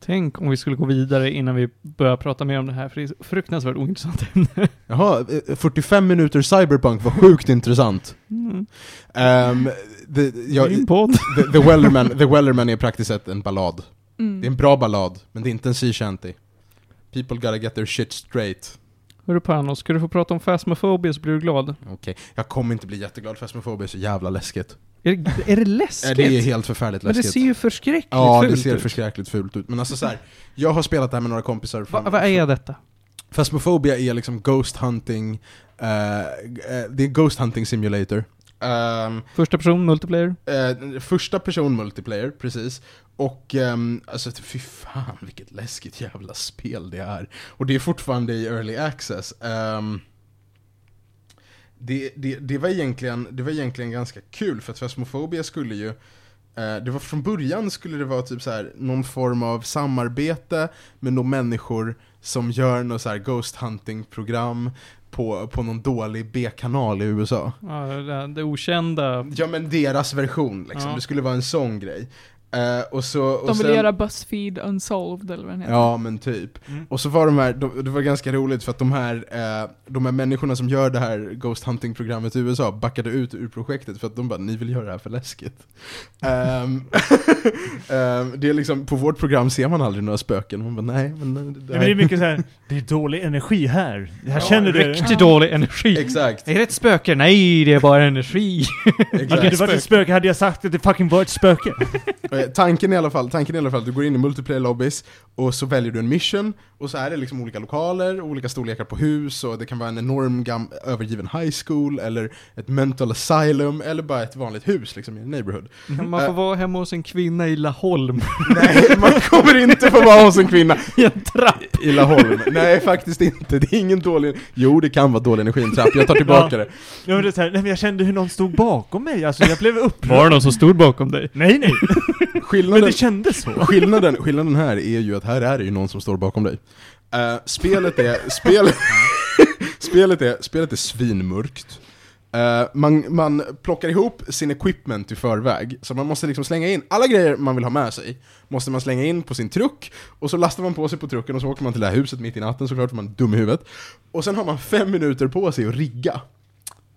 Tänk om vi skulle gå vidare innan vi börjar prata mer om det här, för det är fruktansvärt ointressant ämne. Jaha, eh, 45 minuter cyberpunk var sjukt intressant. Mm. Um, the, jag, the, the, Wellerman, the Wellerman är praktiskt sett en ballad. Mm. Det är en bra ballad, men det är inte en sea shanty. People gotta get their shit straight. Hörru Panos, ska du få prata om Phasmophobia så blir du glad. Okej, jag kommer inte bli jätteglad, Phasmophobia är så jävla läskigt. Är det, är det [laughs] läskigt? Det är helt förfärligt Men det läskigt. ser ju förskräckligt Ja, det fult ser ut. förskräckligt fult ut. Men alltså så här, jag har spelat det här med några kompisar. Va, vad är detta? Phasmophobia är liksom Ghost Hunting, eh, eh, det är Ghost Hunting Simulator. Ehm, Första person, multiplayer? eh, första person multiplayer, precis. Och ehm, alltså fy fan vilket läskigt jävla spel det är. Och det är fortfarande i early access. Ehm, det, det, det, var egentligen, det var egentligen ganska kul för att Phasmophobia skulle ju eh, det var från början skulle det vara typ så här, någon form av samarbete med några människor som gör något så här ghost hunting program på, på någon dålig B-kanal i USA. Ja, det, det okända. Ja men deras version liksom, Ja. det skulle vara en sån grej. Eh, och så, och De vill sen, göra Buzzfeed Unsolved eller vad den heter. Ja men typ. Mm. Och så var de här, de, det var ganska roligt för att de här, eh, de här människorna som gör det här Ghost Hunting-programmet i USA backade ut ur projektet för att de bara 'Ni vill göra det här för läskigt' Ehm, [laughs] ehm, Det är liksom, på vårt program ser man aldrig några spöken, man bara nej men det, Nej, men det är mycket så här. det är dålig energi här. Det här Ja, känner du? Riktigt dålig energi. Exakt, Är det ett spöke? Nej, det är bara energi. Hade det varit ett spöke hade jag sagt att det fucking var ett spöke. [laughs] Eh, Tanken i alla fall, tanken i alla fall, du går in i multiplayer lobbys och så väljer du en mission och så är det liksom olika lokaler, olika storlekar på hus och det kan vara en enorm gam- övergiven high school eller ett mental asylum eller bara ett vanligt hus liksom i en neighborhood. Man får vara hemma hos en kvinna i Laholm [laughs] Nej, man kommer inte få vara hos en kvinna. [laughs] i en trapp. trapp i Laholm. Nej, faktiskt inte. Det är ingen dålig... Jo, det kan vara dålig energi i en trapp. Jag tar tillbaka Ja. det. Ja, men det är så här, nej, men jag kände hur någon stod bakom mig, alltså jag blev upprörd. Var det någon som stod bakom dig? Nej, nej. [laughs] Men Skillnaden, det kändes så. skillnaden, skillnaden här är ju att här är det ju någon som står bakom dig. Eh, spelet är... Spelet, [laughs] spelet är, spelet är svinmörkt. Eh, man, man plockar ihop sin equipment i förväg, så man måste liksom slänga in alla grejer man vill ha med sig, måste man slänga in på sin truck, och så lastar man på sig på trucken och så åker man till det här huset mitt i natten såklart, för man är dum i huvudet. Och sen har man fem minuter på sig att rigga,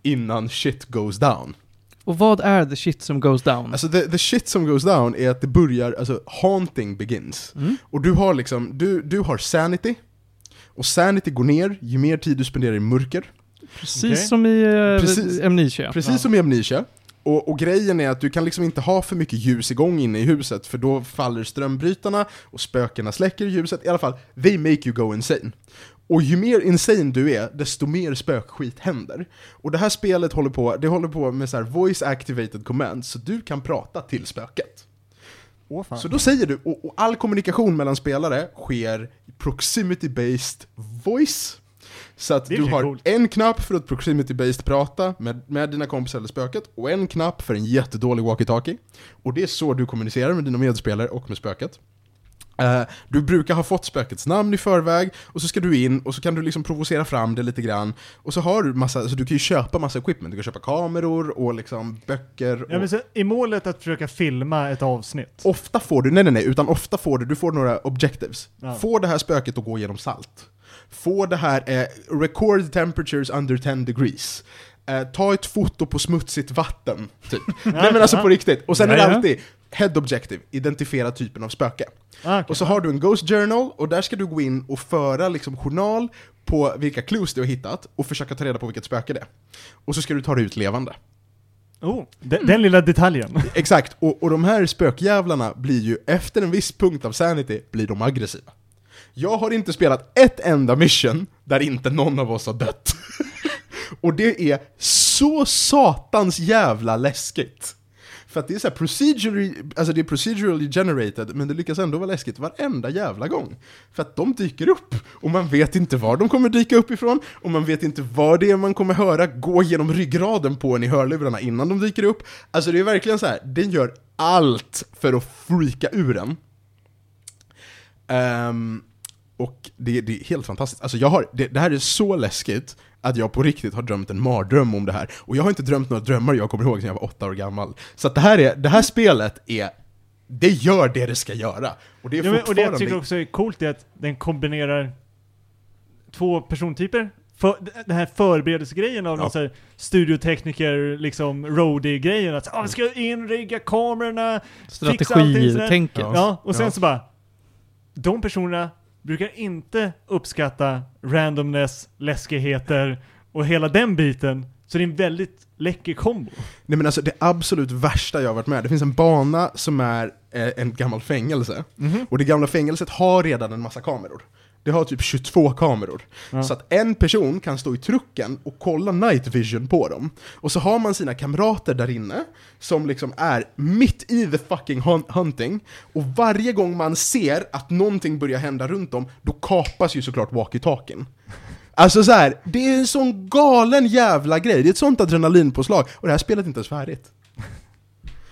innan shit goes down. Och vad är the shit som goes down? Alltså the, the shit som goes down är att det börjar, alltså haunting begins. Mm. Och du har liksom, du, du har sanity, och sanity går ner ju mer tid du spenderar i mörker. Precis Okej. som i uh, Precis. Amnesia. Precis Ja. som i Amnesia. Och, och grejen är att du kan liksom inte ha för mycket ljus igång inne i huset, för då faller strömbrytarna och spökena släcker ljuset. I alla fall, they make you go insane. Och ju mer insane du är, desto mer spökskit händer. Och det här spelet håller på, det håller på med så voice activated commands, så du kan prata till spöket. Fan. Så då säger du, och, och all kommunikation mellan spelare sker proximity-based voice. Så att du har coolt. en knapp för att proximity-based prata med, med dina kompisar eller spöket, och en knapp för en jättedålig walkie-talkie. Och det är så du kommunicerar med dina medspelare och med spöket. Eh, du brukar ha fått spökets namn i förväg, och så ska du in och så kan du liksom provocera fram det lite grann. Och så har du massa, så du kan ju köpa massa equipment, du kan köpa kameror och liksom böcker. Ja, och... men så, I målet att försöka filma ett avsnitt. Ofta får du, nej nej nej, utan ofta får du, du får några objectives. Ja. Få det här spöket att gå genom salt. Få det här, eh, record temperatures under 10 degrees. Eh, ta ett foto på smutsigt vatten, typ. [laughs] nej men alltså på riktigt. Och sen är det Ja, ja. alltid head objective, identifiera typen av spöke. Ah, okej. Och så har du en Ghost Journal, och där ska du gå in och föra liksom journal på vilka clues du har hittat, och försöka ta reda på vilket spöke det är. Och så ska du ta det ut levande. Oh, den, den lilla detaljen. [laughs] Exakt, och, och de här spökjävlarna blir ju, efter en viss punkt av sanity, blir de aggressiva. Jag har inte spelat ett enda mission där inte någon av oss har dött. [laughs] och det är så satans jävla läskigt. För att det är så här procedurally, alltså det är procedurally generated, men det lyckas ändå vara läskigt varenda jävla gång. För att de dyker upp, och man vet inte var de kommer dyka upp ifrån, och man vet inte vad det är man kommer höra gå genom ryggraden på en i hörlurarna innan de dyker upp. Alltså det är verkligen så här, den gör allt för att freaka ur en. Um, och det, det är helt fantastiskt. Alltså jag har, det, det här är så läskigt att jag på riktigt har drömt en mardröm om det här. Och jag har inte drömt några drömmar jag kommer ihåg sedan jag var åtta år gammal. Så att det här, är, det här spelet är, det gör det det ska göra. Och det är Ja, men, och det jag tycker också är coolt är att den kombinerar två persontyper. För, den här förberedelsegrejen av Ja. någon så här studiotekniker, liksom roadie-grejen. Att ah, vi ska in, rigga kamerorna, fixa allting. Strategitänket. Ja. Ja, och sen Ja. så bara, de personerna brukar inte uppskatta randomness, läskigheter och hela den biten. Så det är en väldigt läcker kombo. Nej men alltså det absolut värsta jag har varit med, det finns en bana som är eh, en gammal fängelse. Och det gamla fängelset har redan en massa kameror. Det har typ 22 kameror. Ja. Så att en person kan stå i trucken och kolla night vision på dem. Och så har man sina kamrater där inne, som liksom är mitt i the fucking hun- hunting. Och varje gång man ser att någonting börjar hända runt om, då kapas ju såklart walkie-talkien. Alltså så här, det är en sån galen jävla grej, det är ett sånt adrenalinpåslag, och det här spelet är inte ens färdigt.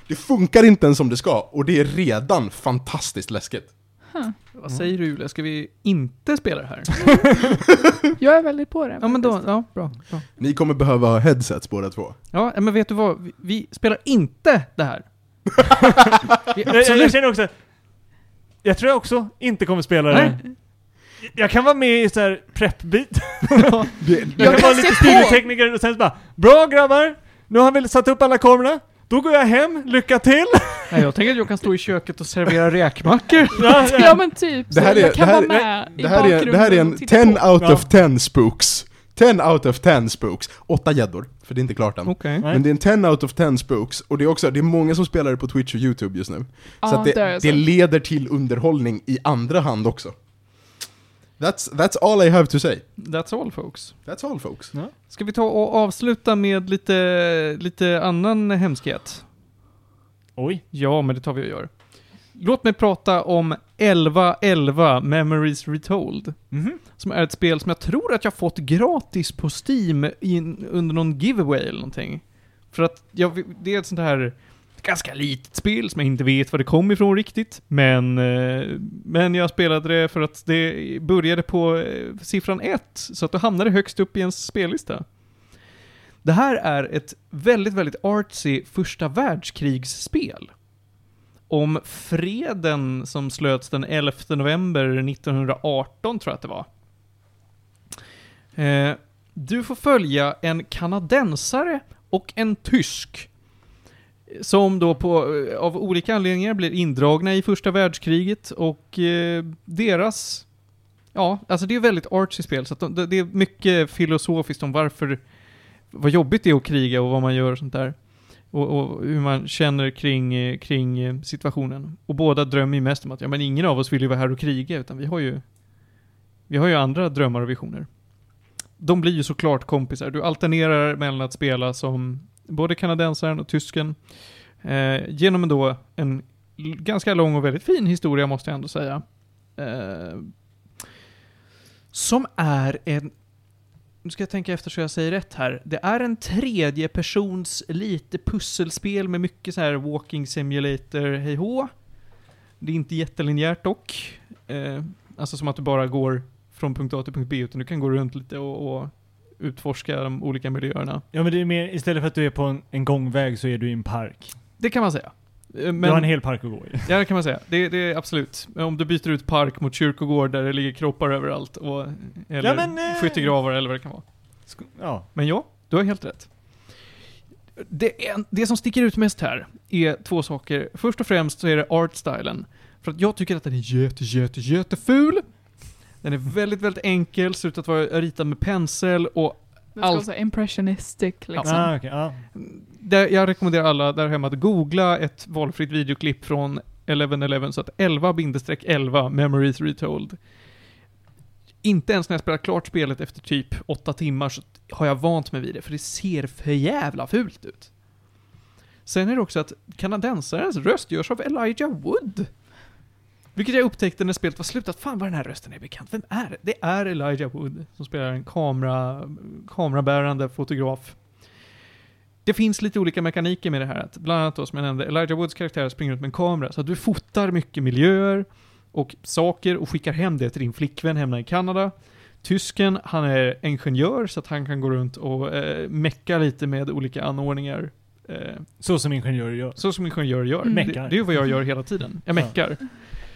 Det funkar inte ens som det ska, och det är redan fantastiskt läskigt. Vad säger du Julia, ska vi inte spela det här? [laughs] Jag är väldigt på det. ja men då, ja, bra. bra. Ni kommer behöva ha headsets båda två. Ja, men vet du vad? Vi, vi spelar inte det här. [laughs] vi, Jag, jag, känner också jag tror jag också inte kommer spela det. Nej. Jag kan vara med i så här preppbit. [laughs] Det, Jag, Jag kan kan vara lite på. studietekniker och sen bara Bra grabbar! Nu har vi satt upp alla kamerorna. Då går jag hem, lycka till! [laughs] Nej, jag tänker att jag kan stå i köket och servera räkmackor. [laughs] Ja, Ja ja. men typ, Det här är- jag kan det här- vara med i det, här är, det här är en och titta 10 på. out of 10 spooks. 10 out of 10 spooks. Åtta gäddor, för det är inte klart än. Nej. Men det är en 10 out of 10 spooks, och det är också, det är många som spelar det på Twitch och YouTube just nu. Ja, så att det det, så. det leder till underhållning i andra hand också. That's, that's all I have to say. That's all folks. That's all folks. Ska vi ta och avsluta med lite, lite annan hemskhet? Oj. Ja, men det tar vi och gör. Låt mig prata om 1111 Memories Retold. Mhm. Som är ett spel som jag tror att jag fått gratis på Steam in, under någon giveaway eller någonting. För att jag, det är ett sånt här ganska litet spel som jag inte vet var det kom ifrån riktigt. Men, eh, men jag spelade det för att det började på eh, siffran 1, så att då hamnade det högst upp i ens spellista. Det här är ett väldigt, väldigt artsy första världskrigsspel. Om freden som slöts den 11 november 1918, tror jag att det var. Eh, du får följa en kanadensare och en tysk. Som då på, eh, av olika anledningar blir indragna i första världskriget och eh, deras... Ja, alltså det är väldigt artsy spel, så att de, det- är mycket filosofiskt om varför... Vad jobbigt det är att kriga och vad man gör och sånt där. Och, och hur man känner kring, eh, kring eh, situationen. Och båda drömmer ju mest om att, ja men ingen av oss vill ju vara här och kriga, utan vi har ju... Vi har ju andra drömmar och visioner. De blir ju såklart kompisar. Du alternerar mellan att spela som både kanadensaren och tysken. Eh, genom då en ganska lång och väldigt fin historia måste jag ändå säga. Eh, som är en... Nu ska jag tänka efter så jag säger rätt här. Det är en tredje persons lite pusselspel med mycket så här walking simulator, hej hå. Det är inte jättelinjärt dock. Eh, alltså som att du bara går från punkt A till punkt B, utan du kan gå runt lite och, och utforska de olika miljöerna. Ja men det är mer, istället för att du är på en, en gångväg så är du i en park. Det kan man säga. Eh, du Men, har en hel park att gå i. Ja, det kan man säga. Det, det är absolut. Om du byter ut park mot kyrkogård där det ligger kroppar överallt, och, eller Ja, men, eh, skyttegravar eller vad det kan vara. Ja. Men ja, du har helt rätt. Det, är, det som sticker ut mest här är två saker. Först och främst så är det artstylen. För att jag tycker att den är jätte, jätte, jätteful. Den är väldigt, väldigt enkel, ser ut att vara ritad med pensel och Det ska Allt- vara impressionistic liksom. Ah, okej, ja. där, jag rekommenderar alla där hemma att googla ett valfritt videoklipp från 1111 så att 11-11 Memories Retold. Inte ens när jag spelat klart spelet efter typ 8 timmar så har jag vant mig vid det, för det ser för jävla fult ut. Sen är det också att kanadensarens röst görs av Elijah Wood. Vilket jag upptäckte när spelet var slut, att fan vad den här rösten är bekant. Vem är det? Det är Elijah Wood som spelar en kamera, kamerabärande fotograf. Det finns lite olika mekaniker med det här. Att bland annat då, som jag nämnde, Elijah Woods karaktär springer ut med en kamera. Så att du fotar mycket miljöer och saker och skickar hem det till din flickvän hemma i Kanada. Tysken, han är ingenjör så att han kan gå runt och eh, mecka lite med olika anordningar. Eh, Så som ingenjörer gör. så som ingenjörer gör. Mm. Det, det är ju vad jag gör hela tiden. Jag Ja. meckar.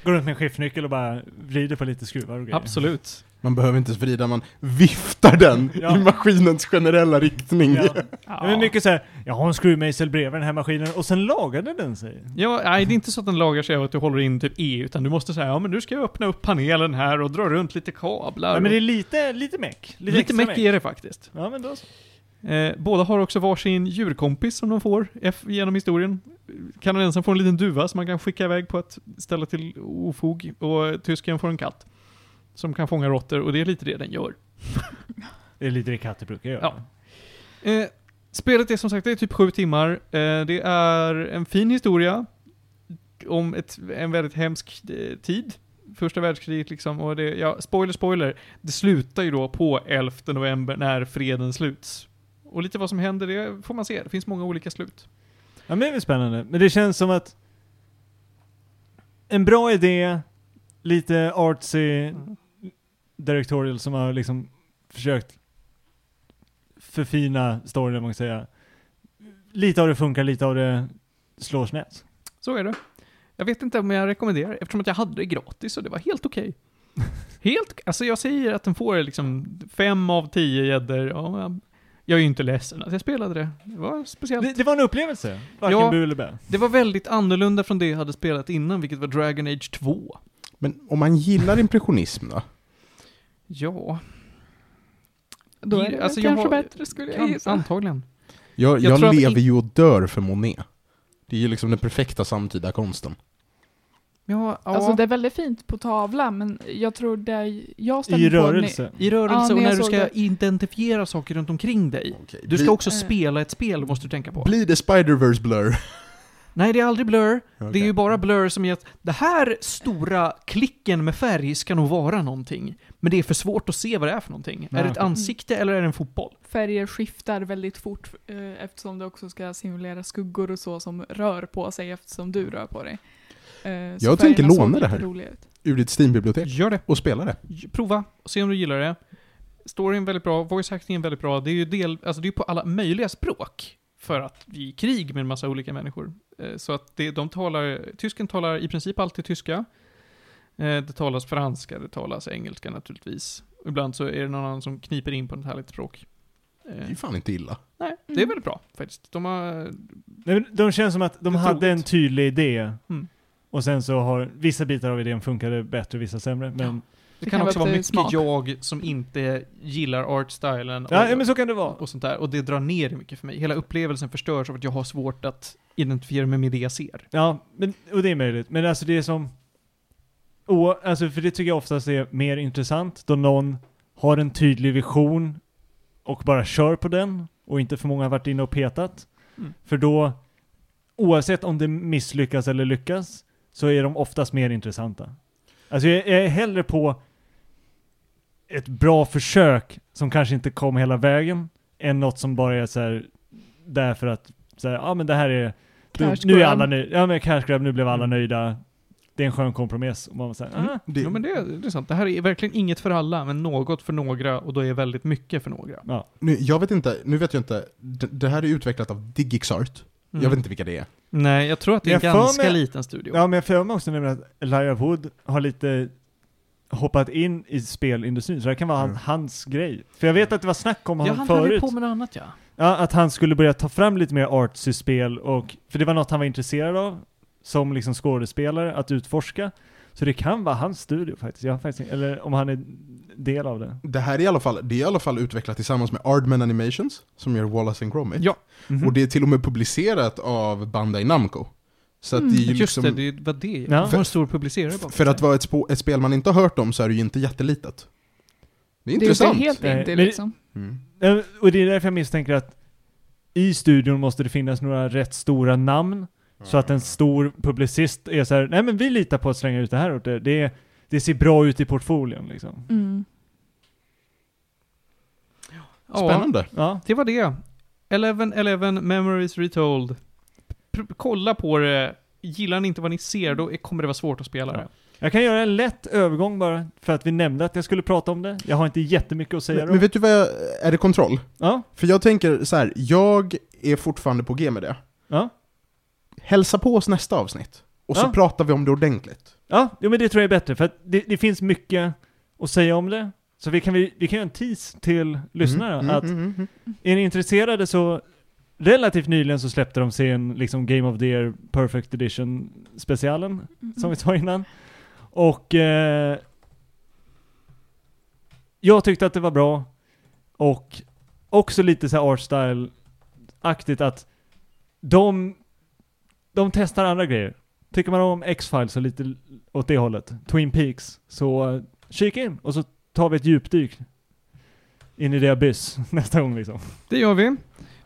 Går runt med en skiftnyckel och bara vrider på lite skruvar och grejer. Absolut. Man behöver inte ens vrida, man viftar den [laughs] Ja. i maskinens generella riktning. Ja. [laughs] Ja. Men mycket såhär, jag har en skruvmejsel bredvid den här maskinen och sen lagade den sig. Ja, nej, det är inte så att den lagar sig av att du håller in typ E, utan du måste säga ja men nu ska jag öppna upp panelen här och dra runt lite kablar. Ja, men det är lite, lite meck. Lite, lite meck. är det faktiskt. Ja men då så. Eh, båda har också varsin djurkompis som de får F genom historien. Kanadensaren får en liten duva som man kan skicka iväg på att ställa till ofog och tysken får en katt. Som kan fånga råttor och det är lite det den gör. [laughs] Det är lite det katter brukar göra. Ja. Eh, spelet är som sagt det är typ sju timmar. Eh, det är en fin historia om ett, en väldigt hemsk eh, tid. Första världskriget liksom. Och det, ja, spoiler, spoiler. Det slutar ju då på 11 november när freden sluts. Och lite vad som händer, det får man se. Det finns många olika slut. Ja men det är väl spännande. Men det känns som att en bra idé, lite artsy directorial som har liksom försökt förfina storyn, man kan säga. Lite av det funkar, lite av det slår snett. Så är det. Jag vet inte om jag rekommenderar, eftersom att jag hade det gratis och det var helt okej. [laughs] helt, alltså jag säger att den får liksom fem av tio gäddor. Ja, jag- är ju inte ledsen att jag spelade det. Det var speciellt. Det, det var en upplevelse. Varken Ja. bu eller bä. Det var väldigt annorlunda från det jag hade spelat innan, vilket var Dragon Age 2. Men om man gillar impressionism då? Ja, Då är det Alltså, kanske har- bättre skulle jag gissa. antagligen. Jag, Jag jag, lever ju och dör för Monet. Det är ju liksom den perfekta samtida konsten. Ja, ja. Alltså det är väldigt fint på tavla, men jag tror det jag I stämmer på... rörelse. I rörelse Ja, och när du ska det. identifiera saker runt omkring dig. Du Bli- ska också Eh. spela ett spel, måste du tänka på. Blir det Spider-Verse Blur? [laughs] Nej, det är aldrig Blur. Det är Okej. ju bara Blur som ger att det här stora klicken med färg ska nog vara någonting. Men det är för svårt att se vad det är för någonting. Nej. Är det ett ansikte eller är det en fotboll? Färger skiftar väldigt fort eh, eftersom det också ska simulera skuggor och så som rör på sig eftersom du rör på dig. Eh, Jag tänker låna det här. Ur ditt Steam-bibliotek. Gör det. Och spela det. Prova och se om du gillar det. Storyn väldigt bra, voice acting väldigt bra. Det är ju del, alltså det är på alla möjliga språk. För att vi är i krig med en massa olika människor. Eh, Så att det, de talar, tysken talar i princip alltid tyska. Eh, Det talas franska, det talas engelska naturligtvis. Ibland så är det någon annan som kniper in på ett härligt språk. Eh, Det är fan inte illa. Nej, det är Mm. väldigt bra faktiskt. De har... Nej, men De känns som att de hade troligt. en tydlig idé. Mm. Och sen så har vissa bitar av idén funkade bättre, vissa sämre. Men, Det, Det kan kan också vara mycket smak. jag som inte gillar artstylen. ja, och- men så kan det vara. och sånt där. Och det drar ner det mycket för mig. Hela upplevelsen förstörs av att jag har svårt att identifiera mig med det jag ser. Ja, men, och det är möjligt. Men alltså det är som... Oh, alltså för det tycker jag oftast är mer intressant då någon har en tydlig vision och bara kör på den och inte för många har varit inne och petat. Mm. För då, oavsett om det misslyckas eller lyckas, så är de oftast mer intressanta. Alltså jag, är hellre på ett bra försök som kanske inte kom hela vägen, än något som bara är så här därför att så här, ja men det här är nu, nu är alla nöjda. Ja men cash grab, nu blev alla Mm. nöjda. Det är en skön kompromiss. Och man säger, Mm. ah, Det, Jo men det, det är sant. Det här är verkligen inget för alla, men något för några och då är väldigt mycket för några. ja. nu, jag vet inte, nu vet jag inte. Det, det här är utvecklat av Digixart. Mm. Jag vet inte vilka det är. Nej, jag tror att det är en Jag ganska mig- liten studio. ja men jag för mig också nämligen att Elijah Wood har lite hoppat in i spelindustrin, så det kan vara han, Mm. hans grej. För jag vet att det var snack om ja, honom han höll ju förut. på med något annat ja. Ja, att han skulle börja ta fram lite mer artsy-spel och, för det var något han var intresserad av, som liksom skådespelare, att utforska. Så det kan vara hans studio faktiskt, jag har faktiskt eller om han är del av det. Det här är i alla fall, det är i alla fall utvecklat tillsammans med Ardman Animations, som gör Wallace and Gromit. Ja, Mhm. Och det är till och med publicerat av Bandai Namco. Så att Mm. det är ju just liksom, det, det var det. Ja. Var en stor publicerare bakom för att vara ett, ett spel man inte har hört om så är det ju inte jättelitet. Det är Det är intressant. inte helt men- liksom. Mm. Eh, Och det är därför jag misstänker att i studion måste det finnas några rätt stora namn, så att en stor publicist är så här, nej men vi litar på att slänga ut det här åt er. Det, det ser bra ut i portfolien liksom. Mm. Ja, Spännande. Ja. det var det. 11-11 Memories Retold. Pr- kolla på det. Gillar ni inte vad ni ser, då är- kommer det vara svårt att spela Ja. det. Jag kan göra en lätt övergång bara, för att vi nämnde att jag skulle prata om det. Jag har inte jättemycket att säga Men, då. men vet du vad jag, är det kontroll? Ja, För jag tänker så här, jag är fortfarande på G med det. ja. Hälsa på oss nästa avsnitt. Och så Ja. pratar vi om det ordentligt. Ja, jo, men det tror jag är bättre, för att det, det finns mycket att säga om det. Så vi kan, vi, vi kan göra en tease till Mm, mm, att mm, mm, mm. är ni intresserade så relativt nyligen så släppte de sin liksom Game of the Year Perfect Edition specialen, Mm. som vi sa innan. Och eh, jag tyckte att det var bra. Och också lite så här art style-aktigt att de, de testar andra grejer. Tycker man om X-Files och lite åt det hållet, Twin Peaks, så eh, kika in och så tar vi ett djupdyk in i det abyss [laughs] nästa gång liksom. Det gör vi.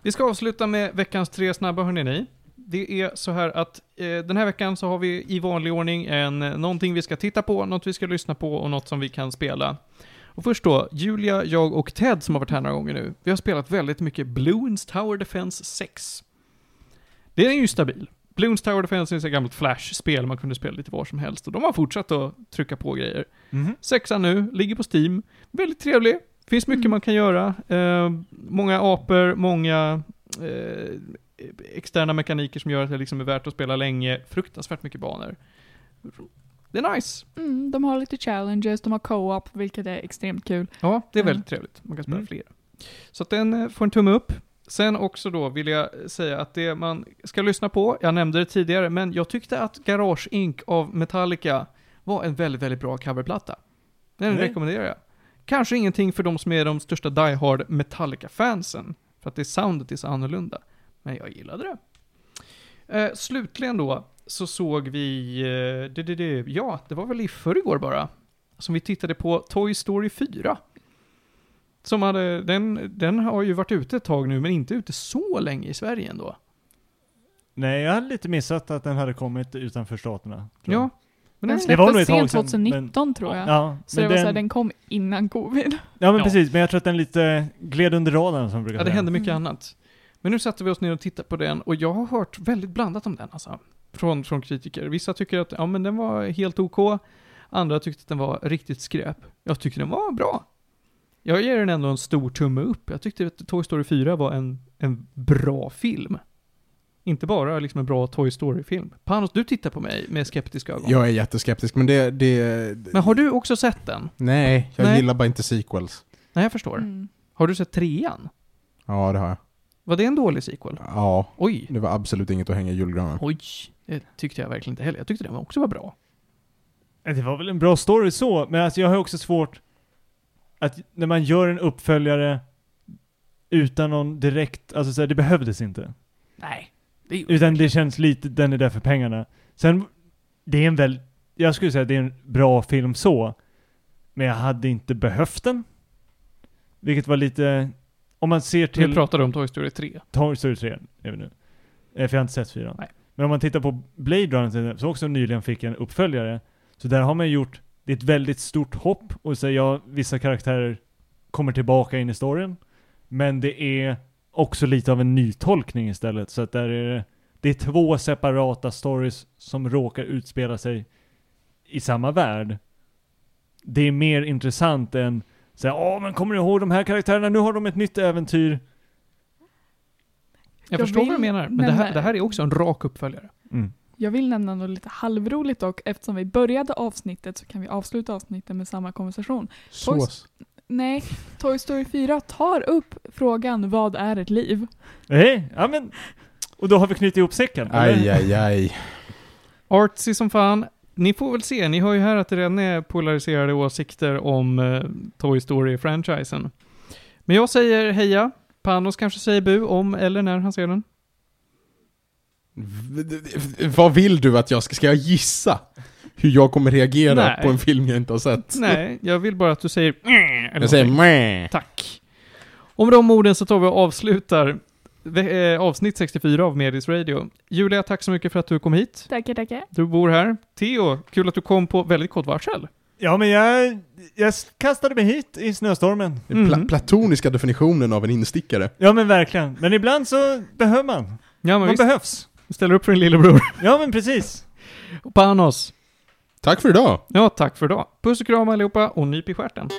Vi ska avsluta med veckans tre snabba, hörni ni. Det är så här att eh, den här veckan så har vi i vanlig ordning en, eh, någonting vi ska titta på, något vi ska lyssna på och något som vi kan spela. Och först då, Julia, jag och Ted som har varit här några gånger nu. Vi har spelat väldigt mycket Bloons Tower Defense 6. Det är ju stabil. Bloons Tower Defense är ett gammalt Flash-spel man kunde spela lite var som helst och de har fortsatt att trycka på grejer. Sexan nu, ligger på Steam. Väldigt trevlig. Finns mycket Mm. man kan göra. Eh, många apor, många eh, externa mekaniker som gör att det liksom är värt att spela länge. Fruktansvärt mycket banor. Det är nice. Mm, de har lite challenges, de har co-op, vilket är extremt kul. Ja, det är Mm. väldigt trevligt. Man kan spela Mm. flera. Så att den eh, får en tumme upp. Sen också då vill jag säga att det man ska lyssna på, jag nämnde det tidigare, men jag tyckte att Garage Inc. av Metallica var en väldigt, väldigt bra coverplatta. Den Nej. rekommenderar jag. Kanske ingenting för de som är de största Die Hard Metallica-fansen, för att det soundet är så annorlunda. Men jag gillade det. Eh, slutligen då, så såg vi, eh, det, det, det, ja, det var väl i förrgår bara, som vi tittade på Toy Story 4. Som hade, den, den har ju varit ute ett tag nu, men inte ute så länge i Sverige ändå. Nej, jag hade lite missat att den hade kommit utanför staterna. tror jag. Ja. Men Den Det släpptes sent sedan, 2019 tror jag. Ja, Så det men var den, såhär, den kom innan covid. ja men Ja. precis, men jag tror att den lite gled under radarn som brukar ja, det säga. hände mycket Mm. annat. Men nu satte vi oss ner och tittade på den och jag har hört väldigt blandat om den alltså. Från, från kritiker. Vissa tycker att ja, men den var helt OK. Andra tyckte att den var riktigt skräp. Jag tyckte den var bra. Jag ger den ändå en stor tumme upp. Jag tyckte att Toy Story 4 var en, en bra film. Inte bara liksom en bra Toy Story-film. Panos, du tittar på mig med skeptiska ögon. Jag är jätteskeptisk, men det... det Men har du också sett den? nej, jag Nej. gillar bara inte sequels. Nej, jag förstår. Mm. Har du sett trean? Ja, det har jag. Var det en dålig sequel? Ja, Oj. det var absolut inget att hänga i julgranen. Oj. Det tyckte jag verkligen inte heller. Jag tyckte den också var bra. Det var väl en bra story så, men alltså jag har också svårt att när man gör en uppföljare utan någon direkt, alltså så här, det behövdes inte. Nej. Det. Utan det känns lite, den är där för pengarna. Sen, det är en väl, jag skulle säga att det är en bra film så, men jag hade inte behövt den. Vilket var lite, om man ser Nu till pratar du om Toy Story 3. Toy Story 3, är vi nu. Eh, För jag har inte sett fyran. Nej. Men om man tittar på Blade Runner, som också nyligen fick en uppföljare, så där har man gjort, det är ett väldigt stort hopp, och så ja, vissa karaktärer kommer tillbaka in i storyn, men det är också lite av en nytolkning istället, så att där är det, det är två separata stories som råkar utspela sig i samma värld. Det är mer intressant än så här, åh men kommer du ihåg de här karaktärerna, nu har de ett nytt äventyr. Jag, Jag förstår vad vill du menar, men det nämna- här, det här är också en rak uppföljare. Mm. Jag vill nämna något lite halvroligt och eftersom vi började avsnittet så kan vi avsluta avsnittet med samma konversation. Sås. Nej, Toy Story 4 tar upp frågan vad är ett liv? Hej, ja men, och då har vi knutit ihop säcken. eller? Aj, aj, aj. Artsy som fan. Ni får väl se, ni hör ju här att det redan är polariserade åsikter om eh, Toy Story-franchisen. Men jag säger heja. Panos kanske säger bu om eller när han ser den. Vad vill du att jag ska... Ska jag gissa? Hur jag kommer reagera Nej. på en film jag inte har sett? Nej, jag vill bara att du säger "Mm", eller Jag säger meh. Tack. Med de orden så tar vi och avslutar eh, avsnitt 64 av Medis Radio. Julia, tack så mycket för att du kom hit. Tackar, tackar. Du bor här. Theo, kul att du kom på väldigt kort varsel. Ja men jag, jag kastade mig hit i snöstormen. Den pla- Mm. platoniska definitionen av en instickare. Ja men verkligen. Men ibland så behöver man. Ja, men Man visst. behövs. Du ställer upp för din lillebror. [laughs] Ja men precis. Och Panos. Tack för idag! Ja, tack för idag. Puss och kram allihopa och nyp i stjärten.